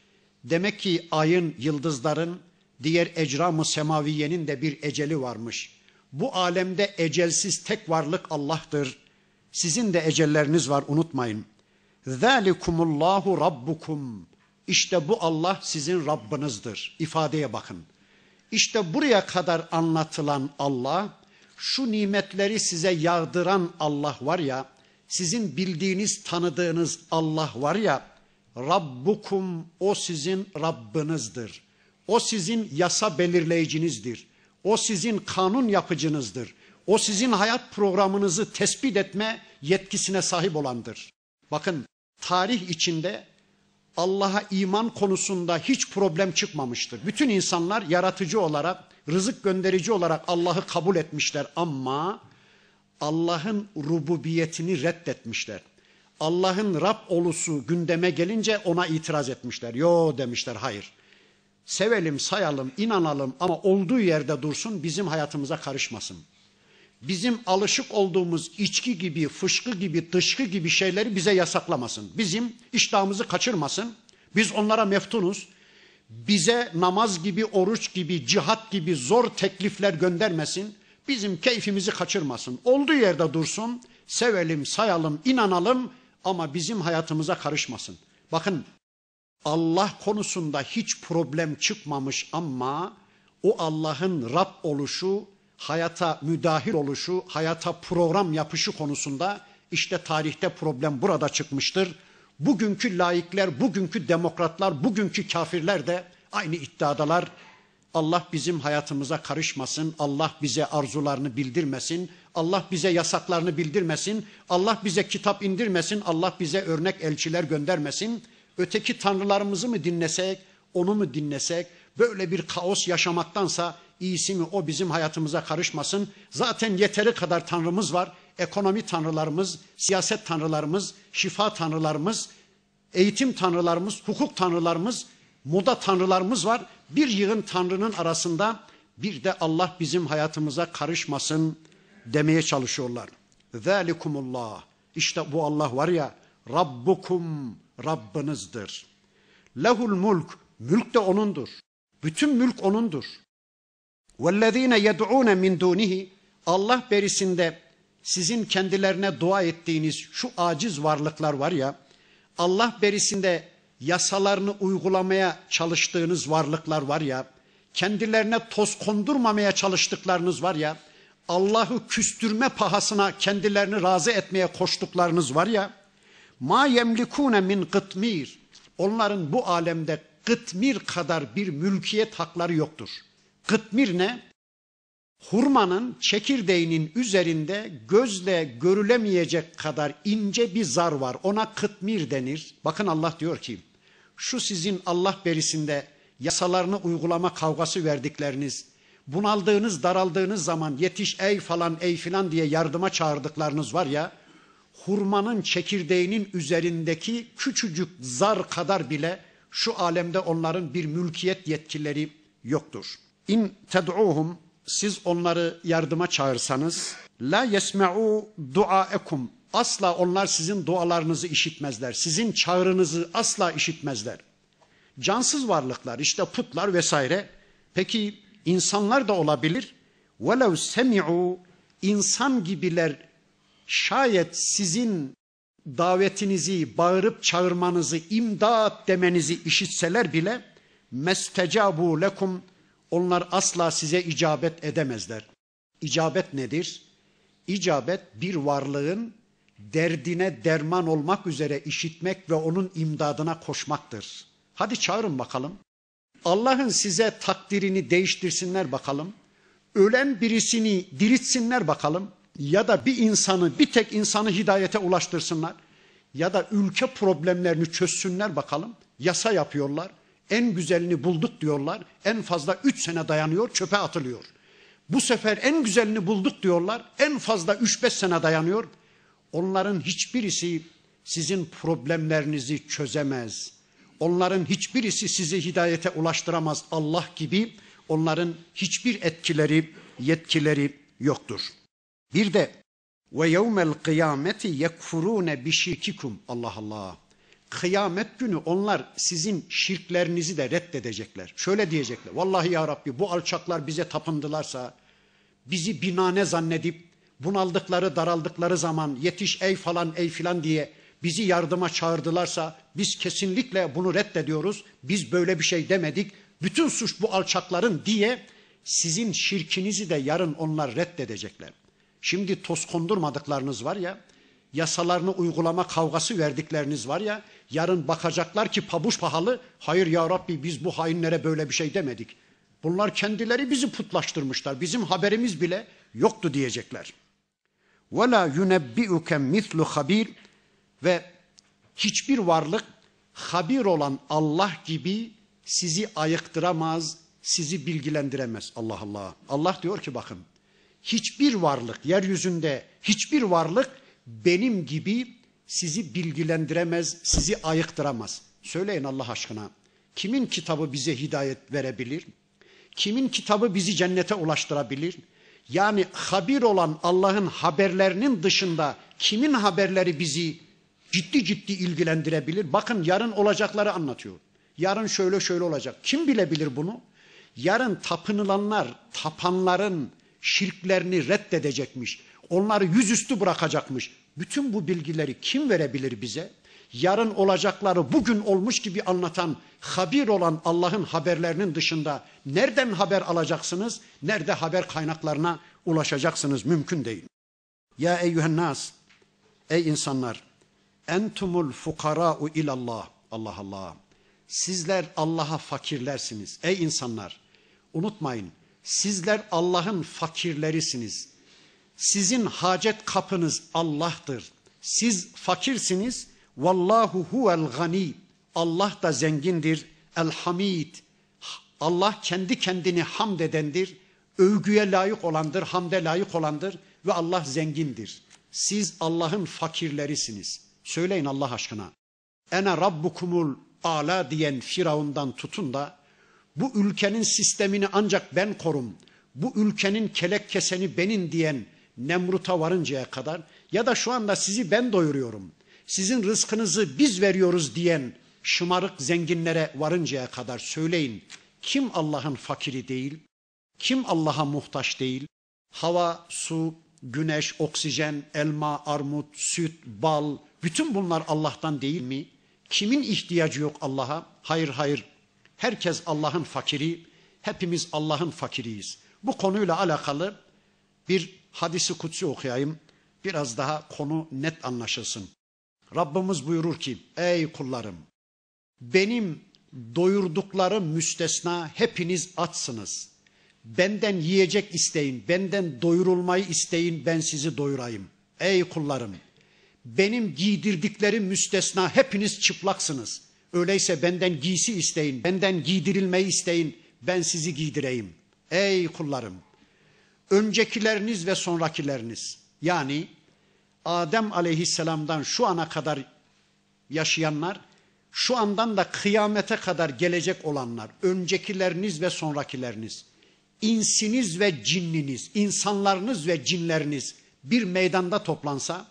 Demek ki ayın, yıldızların, diğer ecramı semaviyenin de bir eceli varmış. Bu alemde ecelsiz tek varlık Allah'tır. Sizin de ecelleriniz var unutmayın. Zalikumullahu rabbukum. İşte bu Allah sizin Rabbinizdir. İfadeye bakın. İşte buraya kadar anlatılan Allah, şu nimetleri size yağdıran Allah var ya, sizin bildiğiniz, tanıdığınız Allah var ya, Rabbukum o sizin Rabbinizdir. O sizin yasa belirleyicinizdir. O sizin kanun yapıcınızdır. O sizin hayat programınızı tespit etme yetkisine sahip olandır. Bakın tarih içinde Allah'a iman konusunda hiç problem çıkmamıştır. Bütün insanlar yaratıcı olarak, rızık gönderici olarak Allah'ı kabul etmişler ama Allah'ın rububiyetini reddetmişler. Allah'ın Rab olusu gündeme gelince ona itiraz etmişler. Yo demişler hayır. Sevelim, sayalım, inanalım ama olduğu yerde dursun bizim hayatımıza karışmasın. Bizim alışık olduğumuz içki gibi, fışkı gibi, dışkı gibi şeyleri bize yasaklamasın. Bizim iştahımızı kaçırmasın. Biz onlara meftunuz. Bize namaz gibi, oruç gibi, cihat gibi zor teklifler göndermesin. Bizim keyfimizi kaçırmasın. Olduğu yerde dursun. Sevelim, sayalım, inanalım ama bizim hayatımıza karışmasın. Bakın Allah konusunda hiç problem çıkmamış ama o Allah'ın Rab oluşu, hayata müdahil oluşu, hayata program yapışı konusunda işte tarihte problem burada çıkmıştır. Bugünkü laikler, bugünkü demokratlar, bugünkü kafirler de aynı iddiadalar. Allah bizim hayatımıza karışmasın. Allah bize arzularını bildirmesin. Allah bize yasaklarını bildirmesin. Allah bize kitap indirmesin. Allah bize örnek elçiler göndermesin. Öteki tanrılarımızı mı dinlesek, onu mu dinlesek? Böyle bir kaos yaşamaktansa iyisi mi o bizim hayatımıza karışmasın. Zaten yeteri kadar tanrımız var. Ekonomi tanrılarımız, siyaset tanrılarımız, şifa tanrılarımız, eğitim tanrılarımız, hukuk tanrılarımız, moda tanrılarımız var. Bir yığın tanrının arasında Bir de Allah bizim hayatımıza karışmasın demeye çalışıyorlar. Zalikumullah. İşte bu Allah var ya Rabbukum Rabbinizdir. Lehul mulk. Mülk de O'nundur. Bütün mülk O'nundur. وَالَّذ۪ينَ يَدْعُونَ مِنْ دُونِهِ Allah berisinde sizin kendilerine dua ettiğiniz şu aciz varlıklar var ya, Allah berisinde yasalarını uygulamaya çalıştığınız varlıklar var ya, kendilerine toz kondurmamaya çalıştıklarınız var ya, Allah'ı küstürme pahasına kendilerini razı etmeye koştuklarınız var ya, ma yemlikune min kıtmir. Onların bu alemde kıtmir kadar bir mülkiyet hakları yoktur. Kıtmir ne? Hurmanın çekirdeğinin üzerinde gözle görülemeyecek kadar ince bir zar var. Ona kıtmir denir. Bakın Allah diyor ki şu sizin Allah berisinde yasalarını uygulama kavgası verdikleriniz, bunaldığınız, daraldığınız zaman yetiş ey falan ey filan diye yardıma çağırdıklarınız var ya, hurmanın çekirdeğinin üzerindeki küçücük zar kadar bile şu alemde onların bir mülkiyet yetkileri yoktur. İn ted'uhum siz onları yardıma çağırsanız la yesma'u duaekum asla onlar sizin dualarınızı işitmezler. Sizin çağrınızı asla işitmezler. Cansız varlıklar işte putlar vesaire. Peki insanlar da olabilir. Velev semi'u insan gibiler şayet sizin davetinizi, bağırıp çağırmanızı, imdat demenizi işitseler bile mestecabu lekum onlar asla size icabet edemezler. İcabet nedir? İcabet bir varlığın derdine derman olmak üzere işitmek ve onun imdadına koşmaktır. Hadi çağırın bakalım. Allah'ın size takdirini değiştirsinler bakalım. Ölen birisini diritsinler bakalım. Ya da bir insanı, bir tek insanı hidayete ulaştırsınlar. Ya da ülke problemlerini çözsünler bakalım. Yasa yapıyorlar. En güzelini bulduk diyorlar. En fazla üç sene dayanıyor, çöpe atılıyor. Bu sefer en güzelini bulduk diyorlar. En fazla üç beş sene dayanıyor. Onların hiçbirisi sizin problemlerinizi çözemez. Onların hiçbirisi sizi hidayete ulaştıramaz. Allah gibi onların hiçbir etkileri, yetkileri yoktur. Bir de ve yevmel kıyameti yekfurune bişirkikum. Allah Allah. Kıyamet günü onlar sizin şirklerinizi de reddedecekler. Şöyle diyecekler. Vallahi ya Rabbi bu alçaklar bize tapındılarsa, bizi binane zannedip bunaldıkları daraldıkları zaman yetiş ey falan ey filan diye bizi yardıma çağırdılarsa biz kesinlikle bunu reddediyoruz. Biz böyle bir şey demedik. Bütün suç bu alçakların diye sizin şirkinizi de yarın onlar reddedecekler. Şimdi toz kondurmadıklarınız var ya, yasalarını uygulama kavgası verdikleriniz var ya, yarın bakacaklar ki pabuç pahalı, hayır ya Rabbi biz bu hainlere böyle bir şey demedik. Bunlar kendileri bizi putlaştırmışlar, bizim haberimiz bile yoktu diyecekler. وَلَا يُنَبِّئُكَ مِثْلُ خَب۪يرٍ Ve hiçbir varlık habir olan Allah gibi sizi ayıktıramaz, sizi bilgilendiremez. Allah Allah. Allah diyor ki bakın hiçbir varlık yeryüzünde hiçbir varlık benim gibi sizi bilgilendiremez, sizi ayıktıramaz. Söyleyin Allah aşkına. Kimin kitabı bize hidayet verebilir? Kimin kitabı bizi cennete ulaştırabilir? Yani habir olan Allah'ın haberlerinin dışında kimin haberleri bizi ciddi ciddi ilgilendirebilir? Bakın yarın olacakları anlatıyor. Yarın şöyle şöyle olacak. Kim bilebilir bunu? Yarın tapınılanlar, tapanların şirklerini reddedecekmiş. Onları yüzüstü bırakacakmış. Bütün bu bilgileri kim verebilir bize? Yarın olacakları bugün olmuş gibi anlatan, habir olan Allah'ın haberlerinin dışında nereden haber alacaksınız? Nerede haber kaynaklarına ulaşacaksınız? Mümkün değil. Ya eyyühen nas, ey insanlar, entumul fukara'u ilallah. Allah Allah. Sizler Allah'a fakirlersiniz. Ey insanlar, unutmayın. Sizler Allah'ın fakirlerisiniz. Sizin hacet kapınız Allah'tır. Siz fakirsiniz. Vallahu huvel gani. Allah da zengindir. El hamid. Allah kendi kendini hamd edendir. Övgüye layık olandır, hamde layık olandır ve Allah zengindir. Siz Allah'ın fakirlerisiniz. Söyleyin Allah aşkına. Ene rabbukumul ala diyen Firavundan tutun da Bu ülkenin sistemini ancak ben korum. Bu ülkenin kelek keseni benim diyen Nemrut'a varıncaya kadar ya da şu anda sizi ben doyuruyorum. Sizin rızkınızı biz veriyoruz diyen şımarık zenginlere varıncaya kadar söyleyin. Kim Allah'ın fakiri değil? Kim Allah'a muhtaç değil? Hava, su, güneş, oksijen, elma, armut, süt, bal bütün bunlar Allah'tan değil mi? Kimin ihtiyacı yok Allah'a? Hayır hayır. Herkes Allah'ın fakiri. Hepimiz Allah'ın fakiriyiz. Bu konuyla alakalı bir hadisi kutsi okuyayım. Biraz daha konu net anlaşılsın. Rabbimiz buyurur ki ey kullarım benim doyurduklarım müstesna hepiniz açsınız. Benden yiyecek isteyin, benden doyurulmayı isteyin, ben sizi doyurayım. Ey kullarım, benim giydirdiklerim müstesna hepiniz çıplaksınız. Öyleyse benden giysi isteyin, benden giydirilmeyi isteyin, ben sizi giydireyim. Ey kullarım, öncekileriniz ve sonrakileriniz yani Adem aleyhisselamdan şu ana kadar yaşayanlar, şu andan da kıyamete kadar gelecek olanlar, öncekileriniz ve sonrakileriniz, insiniz ve cinniniz, insanlarınız ve cinleriniz bir meydanda toplansa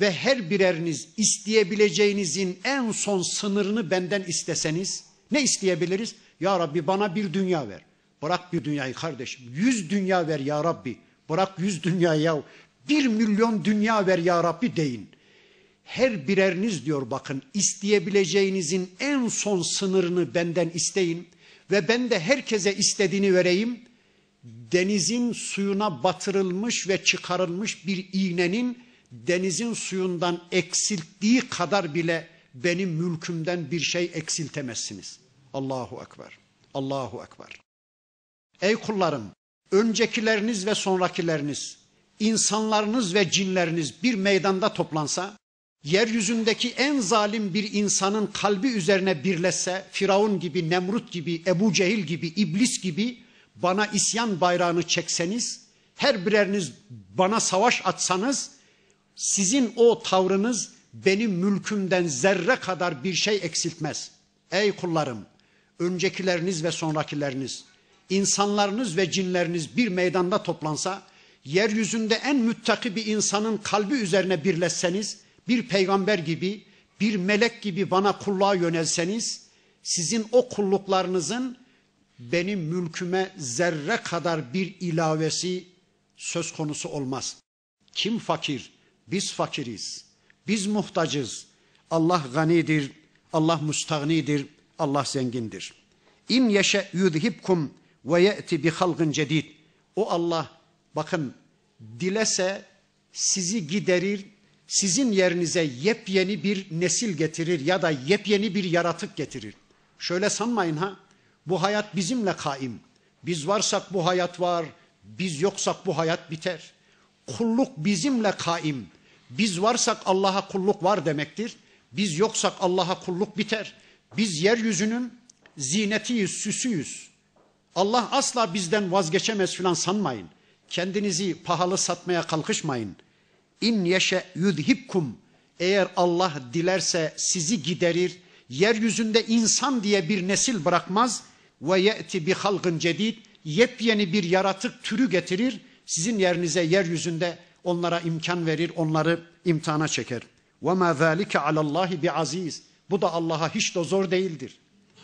ve her bireriniz isteyebileceğinizin en son sınırını benden isteseniz ne isteyebiliriz? Ya Rabbi bana bir dünya ver. Bırak bir dünyayı kardeşim. Yüz dünya ver ya Rabbi. Bırak yüz dünya ya. Bir milyon dünya ver ya Rabbi deyin. Her bireriniz diyor bakın isteyebileceğinizin en son sınırını benden isteyin ve ben de herkese istediğini vereyim. Denizin suyuna batırılmış ve çıkarılmış bir iğnenin denizin suyundan eksilttiği kadar bile benim mülkümden bir şey eksiltemezsiniz. Allahu Ekber. Allahu Ekber. Ey kullarım, öncekileriniz ve sonrakileriniz, insanlarınız ve cinleriniz bir meydanda toplansa, yeryüzündeki en zalim bir insanın kalbi üzerine birleşse, Firavun gibi, Nemrut gibi, Ebu Cehil gibi, iblis gibi bana isyan bayrağını çekseniz, her bireriniz bana savaş atsanız, sizin o tavrınız benim mülkümden zerre kadar bir şey eksiltmez. Ey kullarım, öncekileriniz ve sonrakileriniz, insanlarınız ve cinleriniz bir meydanda toplansa, yeryüzünde en müttaki bir insanın kalbi üzerine birleşseniz, bir peygamber gibi, bir melek gibi bana kulluğa yönelseniz, sizin o kulluklarınızın benim mülküme zerre kadar bir ilavesi söz konusu olmaz. Kim fakir? Biz fakiriz. Biz muhtacız. Allah ganidir. Allah müstagnidir. Allah zengindir. İn yeşe yudhibkum ve ye'ti bi halgın cedid. O Allah bakın dilese sizi giderir, sizin yerinize yepyeni bir nesil getirir ya da yepyeni bir yaratık getirir. Şöyle sanmayın ha. Bu hayat bizimle kaim. Biz varsak bu hayat var, biz yoksak bu hayat biter. Kulluk bizimle kaim. Biz varsak Allah'a kulluk var demektir. Biz yoksak Allah'a kulluk biter. Biz yeryüzünün zinetiyiz, süsüyüz. Allah asla bizden vazgeçemez filan sanmayın. Kendinizi pahalı satmaya kalkışmayın. İn yeşe yudhibkum. Eğer Allah dilerse sizi giderir. Yeryüzünde insan diye bir nesil bırakmaz. Ve ye'ti bi halgın cedid. Yepyeni bir yaratık türü getirir. Sizin yerinize yeryüzünde onlara imkan verir, onları imtihana çeker. Ve ma zalike alallahi bi aziz. Bu da Allah'a hiç de zor değildir.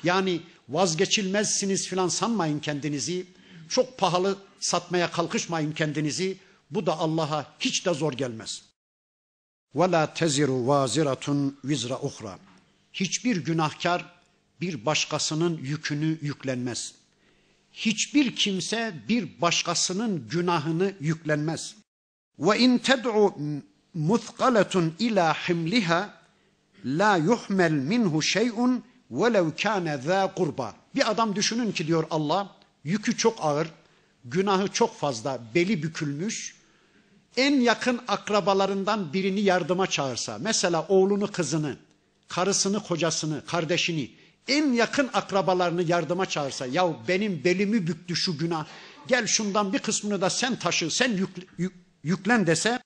Yani vazgeçilmezsiniz filan sanmayın kendinizi. Çok pahalı satmaya kalkışmayın kendinizi. Bu da Allah'a hiç de zor gelmez. La teziru vaziratun vizra uhra. Hiçbir günahkar bir başkasının yükünü yüklenmez. Hiçbir kimse bir başkasının günahını yüklenmez. İn ted'u muthqaletun ila himliha la yuhmel minhu şey'un velev kâne zâ kurba. Bir adam düşünün ki diyor Allah, yükü çok ağır, günahı çok fazla, beli bükülmüş, en yakın akrabalarından birini yardıma çağırsa, mesela oğlunu, kızını, karısını, kocasını, kardeşini, en yakın akrabalarını yardıma çağırsa, ya benim belimi büktü şu günah, gel şundan bir kısmını da sen taşı, sen yük, yük, yüklen dese,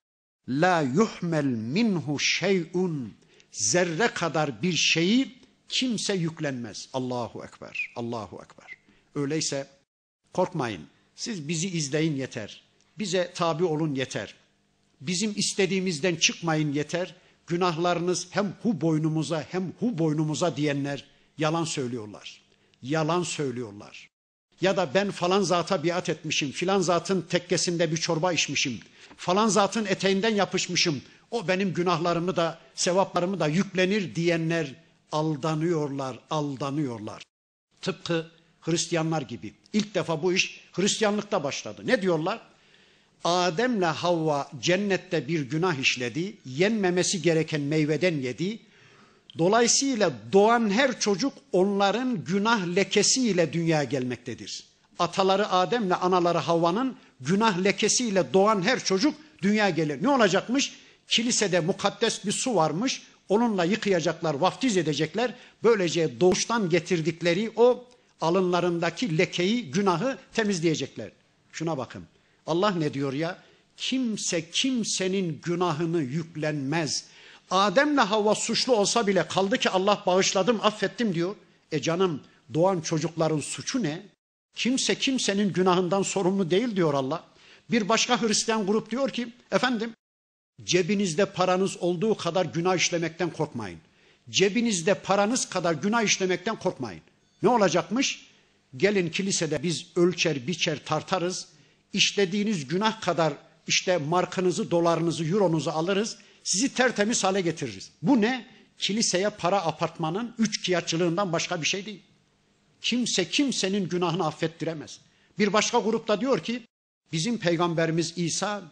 la yuhmel minhu şey'un, zerre kadar bir şeyi kimse yüklenmez. Allahu Ekber, Allahu Ekber. Öyleyse korkmayın. Siz bizi izleyin yeter. Bize tabi olun yeter. Bizim istediğimizden çıkmayın yeter. Günahlarınız hem hu boynumuza hem hu boynumuza diyenler yalan söylüyorlar. Yalan söylüyorlar. Ya da ben falan zata biat etmişim, filan zatın tekkesinde bir çorba içmişim, falan zatın eteğinden yapışmışım, o benim günahlarımı da sevaplarımı da yüklenir diyenler aldanıyorlar, aldanıyorlar. Tıpkı Hristiyanlar gibi. İlk defa bu iş Hristiyanlıkta başladı. Ne diyorlar? Adem'le Havva cennette bir günah işledi, yenmemesi gereken meyveden yedi. Dolayısıyla doğan her çocuk onların günah lekesiyle dünyaya gelmektedir. Ataları Adem'le anaları Havva'nın günah lekesiyle doğan her çocuk dünyaya gelir. Ne olacakmış? Kilisede mukaddes bir su varmış. Onunla yıkayacaklar, vaftiz edecekler. Böylece doğuştan getirdikleri o alınlarındaki lekeyi, günahı temizleyecekler. Şuna bakın. Allah ne diyor ya? Kimse kimsenin günahını yüklenmez. Adem'le Havva suçlu olsa bile kaldı ki Allah bağışladım, affettim diyor. E canım doğan çocukların suçu ne? Kimse kimsenin günahından sorumlu değil diyor Allah. Bir başka Hristiyan grup diyor ki efendim cebinizde paranız olduğu kadar günah işlemekten korkmayın. Cebinizde paranız kadar günah işlemekten korkmayın. Ne olacakmış? Gelin kilisede biz ölçer, biçer, tartarız. İşlediğiniz günah kadar işte markanızı, dolarınızı, euronuzu alırız. Sizi tertemiz hale getiririz. Bu ne? Kiliseye para apartmanın üç kiyatçılığından başka bir şey değil. Kimse kimsenin günahını affettiremez. Bir başka grupta diyor ki bizim peygamberimiz İsa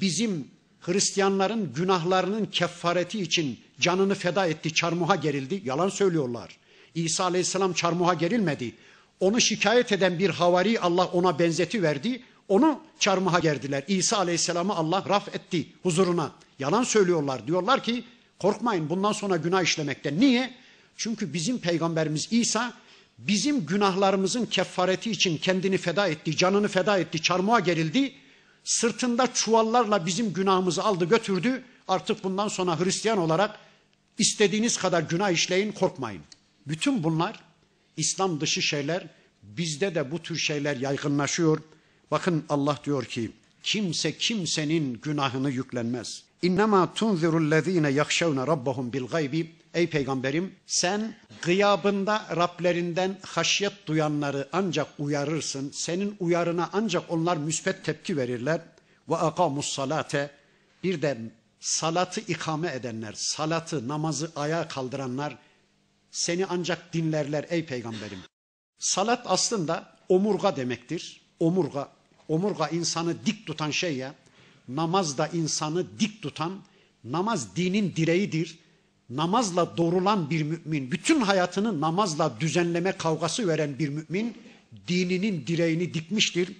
bizim Hristiyanların günahlarının kefareti için canını feda etti, çarmıha gerildi. Yalan söylüyorlar. İsa aleyhisselam çarmıha gerilmedi. Onu şikayet eden bir havari Allah ona benzeti verdi. Onu çarmıha gerdiler. İsa aleyhisselamı Allah raf etti huzuruna. Yalan söylüyorlar. Diyorlar ki korkmayın bundan sonra günah işlemekten. Niye? Çünkü bizim peygamberimiz İsa bizim günahlarımızın kefareti için kendini feda etti, canını feda etti, çarmıha gerildi. Sırtında çuvallarla bizim günahımızı aldı götürdü. Artık bundan sonra Hristiyan olarak istediğiniz kadar günah işleyin korkmayın. Bütün bunlar İslam dışı şeyler. Bizde de bu tür şeyler yaygınlaşıyor. Bakın Allah diyor ki kimse kimsenin günahını yüklenmez. İnnemâ tunzirullezîne yakşevne rabbahum bil gaybi. Ey peygamberim sen gıyabında Rablerinden haşyet duyanları ancak uyarırsın. Senin uyarına ancak onlar müspet tepki verirler. Ve akamus salate bir de salatı ikame edenler, salatı, namazı ayağa kaldıranlar seni ancak dinlerler ey peygamberim. Salat aslında omurga demektir. Omurga. Omurga insanı dik tutan şey ya. Namaz da insanı dik tutan, namaz dinin direğidir Namazla doğrulan bir mümin, bütün hayatını namazla düzenleme kavgası veren bir mümin, dininin direğini dikmiştir.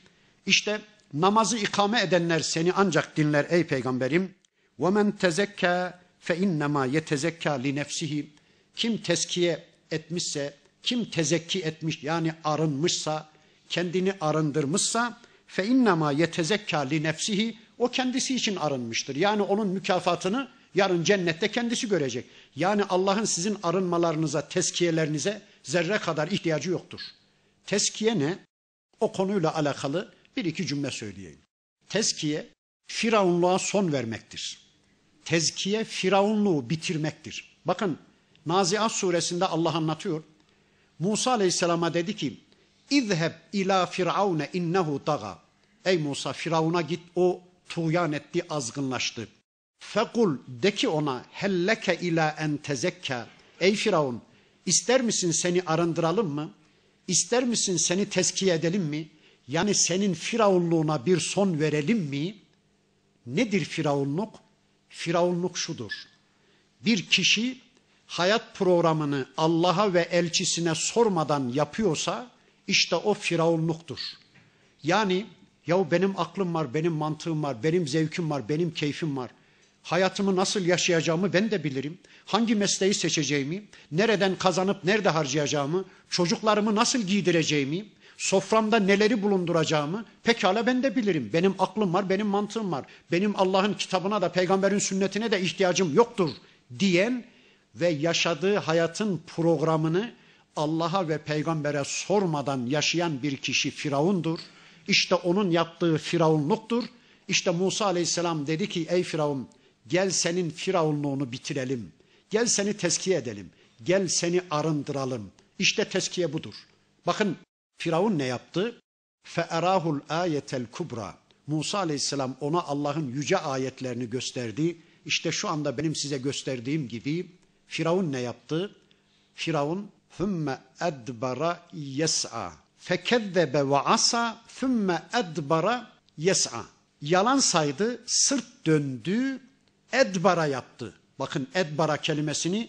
İşte namazı ikame edenler seni ancak dinler ey peygamberim. وَمَنْ تَزَكَّى فَاِنَّمَا يَتَزَكَّى لِنَفْسِهِ Kim teskiye etmişse, kim tezekki etmiş yani arınmışsa, kendini arındırmışsa fe innema yetezekka li nefsihi o kendisi için arınmıştır. Yani onun mükafatını yarın cennette kendisi görecek. Yani Allah'ın sizin arınmalarınıza, teskiyelerinize zerre kadar ihtiyacı yoktur. Teskiye ne? O konuyla alakalı bir iki cümle söyleyeyim. Teskiye firavunluğa son vermektir. Tezkiye firavunluğu bitirmektir. Bakın Naziat suresinde Allah anlatıyor. Musa aleyhisselama dedi ki İzheb ila firavune innehu daga. Ey Musa Firavun'a git o tuğyan etti azgınlaştı. Fekul de ki ona helleke ila en tezekka. Ey Firavun ister misin seni arındıralım mı? İster misin seni teskiye edelim mi? Yani senin firavunluğuna bir son verelim mi? Nedir firavunluk? Firavunluk şudur. Bir kişi hayat programını Allah'a ve elçisine sormadan yapıyorsa işte o firavunluktur. Yani ya benim aklım var, benim mantığım var, benim zevkim var, benim keyfim var. Hayatımı nasıl yaşayacağımı ben de bilirim. Hangi mesleği seçeceğimi, nereden kazanıp nerede harcayacağımı, çocuklarımı nasıl giydireceğimi, soframda neleri bulunduracağımı pekala ben de bilirim. Benim aklım var, benim mantığım var. Benim Allah'ın kitabına da peygamberin sünnetine de ihtiyacım yoktur diyen ve yaşadığı hayatın programını Allah'a ve peygambere sormadan yaşayan bir kişi Firavundur. İşte onun yaptığı firavunluktur. İşte Musa aleyhisselam dedi ki ey Firavun Gel senin firavunluğunu bitirelim. Gel seni teskiye edelim. Gel seni arındıralım. İşte teskiye budur. Bakın Firavun ne yaptı? Fe'erahul ayetel kubra. Musa aleyhisselam ona Allah'ın yüce ayetlerini gösterdi. İşte şu anda benim size gösterdiğim gibi Firavun ne yaptı? Firavun hümme edbara yes'a. Fekezzebe ve asa thümme edbara yes'a. Yalan saydı, sırt döndü, edbara yaptı. Bakın edbara kelimesini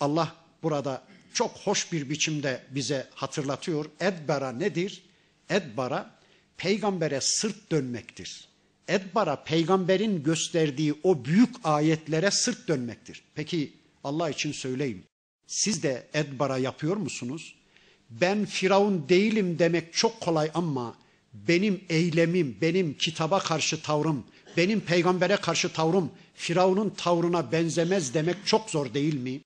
Allah burada çok hoş bir biçimde bize hatırlatıyor. Edbara nedir? Edbara peygambere sırt dönmektir. Edbara peygamberin gösterdiği o büyük ayetlere sırt dönmektir. Peki Allah için söyleyin. Siz de edbara yapıyor musunuz? Ben Firavun değilim demek çok kolay ama benim eylemim, benim kitaba karşı tavrım, benim peygambere karşı tavrım Firavun'un tavrına benzemez demek çok zor değil mi?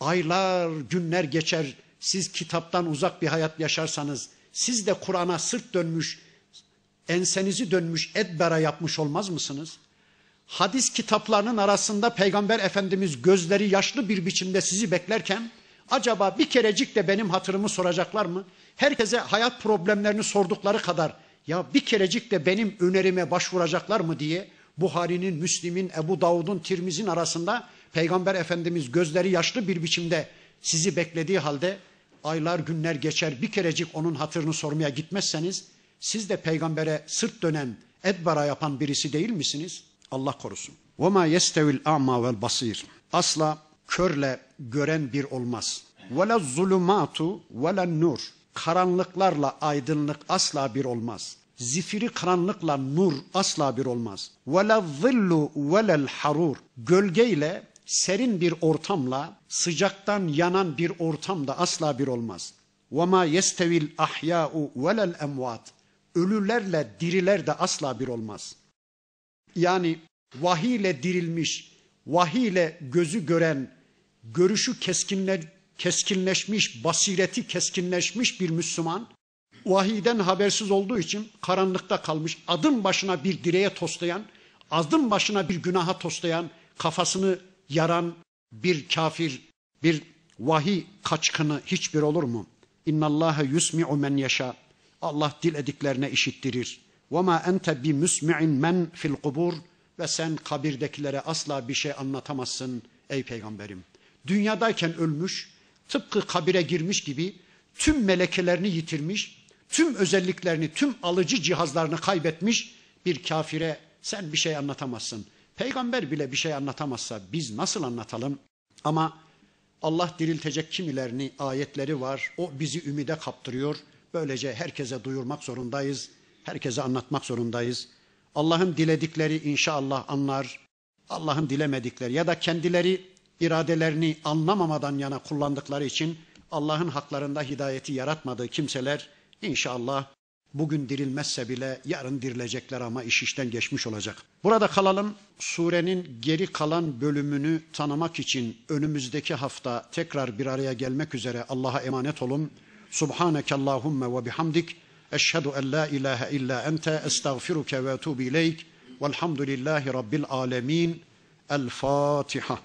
Aylar, günler geçer. Siz kitaptan uzak bir hayat yaşarsanız, siz de Kur'an'a sırt dönmüş, ensenizi dönmüş edbera yapmış olmaz mısınız? Hadis kitaplarının arasında Peygamber Efendimiz gözleri yaşlı bir biçimde sizi beklerken acaba bir kerecik de benim hatırımı soracaklar mı? Herkese hayat problemlerini sordukları kadar ya bir kerecik de benim önerime başvuracaklar mı diye Buhari'nin, Müslim'in, Ebu Davud'un, Tirmiz'in arasında Peygamber Efendimiz gözleri yaşlı bir biçimde sizi beklediği halde aylar günler geçer bir kerecik onun hatırını sormaya gitmezseniz siz de peygambere sırt dönen, edbara yapan birisi değil misiniz? Allah korusun. وَمَا يَسْتَوِ الْاَعْمَى وَالْبَصِيرِ Asla körle gören bir olmaz. وَلَا الظُّلُمَاتُ وَلَا nur. Karanlıklarla aydınlık asla bir olmaz. Zifiri karanlıkla nur asla bir olmaz. وَلَا الظِّلُّ وَلَا الْحَرُورِ Gölgeyle serin bir ortamla sıcaktan yanan bir ortam da asla bir olmaz. وَمَا يَسْتَوِ الْاَحْيَاءُ وَلَا الْاَمْوَاتِ Ölülerle diriler de asla bir olmaz. Yani vahiyle dirilmiş, vahiyle gözü gören, görüşü keskinle, keskinleşmiş, basireti keskinleşmiş bir Müslüman, vahiden habersiz olduğu için karanlıkta kalmış, adım başına bir direğe toslayan, adım başına bir günaha toslayan, kafasını yaran bir kafir, bir vahiy kaçkını hiçbir olur mu? İnna Allah yusmi'u men yaşa. Allah dilediklerine işittirir. Ve ma ente bi musmi'in men fil kubur ve sen kabirdekilere asla bir şey anlatamazsın ey peygamberim. Dünyadayken ölmüş, tıpkı kabire girmiş gibi tüm melekelerini yitirmiş, tüm özelliklerini, tüm alıcı cihazlarını kaybetmiş bir kafire sen bir şey anlatamazsın. Peygamber bile bir şey anlatamazsa biz nasıl anlatalım? Ama Allah diriltecek kimilerini ayetleri var. O bizi ümide kaptırıyor. Böylece herkese duyurmak zorundayız. Herkese anlatmak zorundayız. Allah'ın diledikleri inşallah anlar. Allah'ın dilemedikleri ya da kendileri iradelerini anlamamadan yana kullandıkları için Allah'ın haklarında hidayeti yaratmadığı kimseler inşallah bugün dirilmezse bile yarın dirilecekler ama iş işten geçmiş olacak. Burada kalalım. Surenin geri kalan bölümünü tanımak için önümüzdeki hafta tekrar bir araya gelmek üzere Allah'a emanet olun. Subhaneke Allahümme ve bihamdik. Eşhedü en la ilahe illa ente estağfiruke ve etubu ileyk. Velhamdülillahi Rabbil alemin. El Fatiha.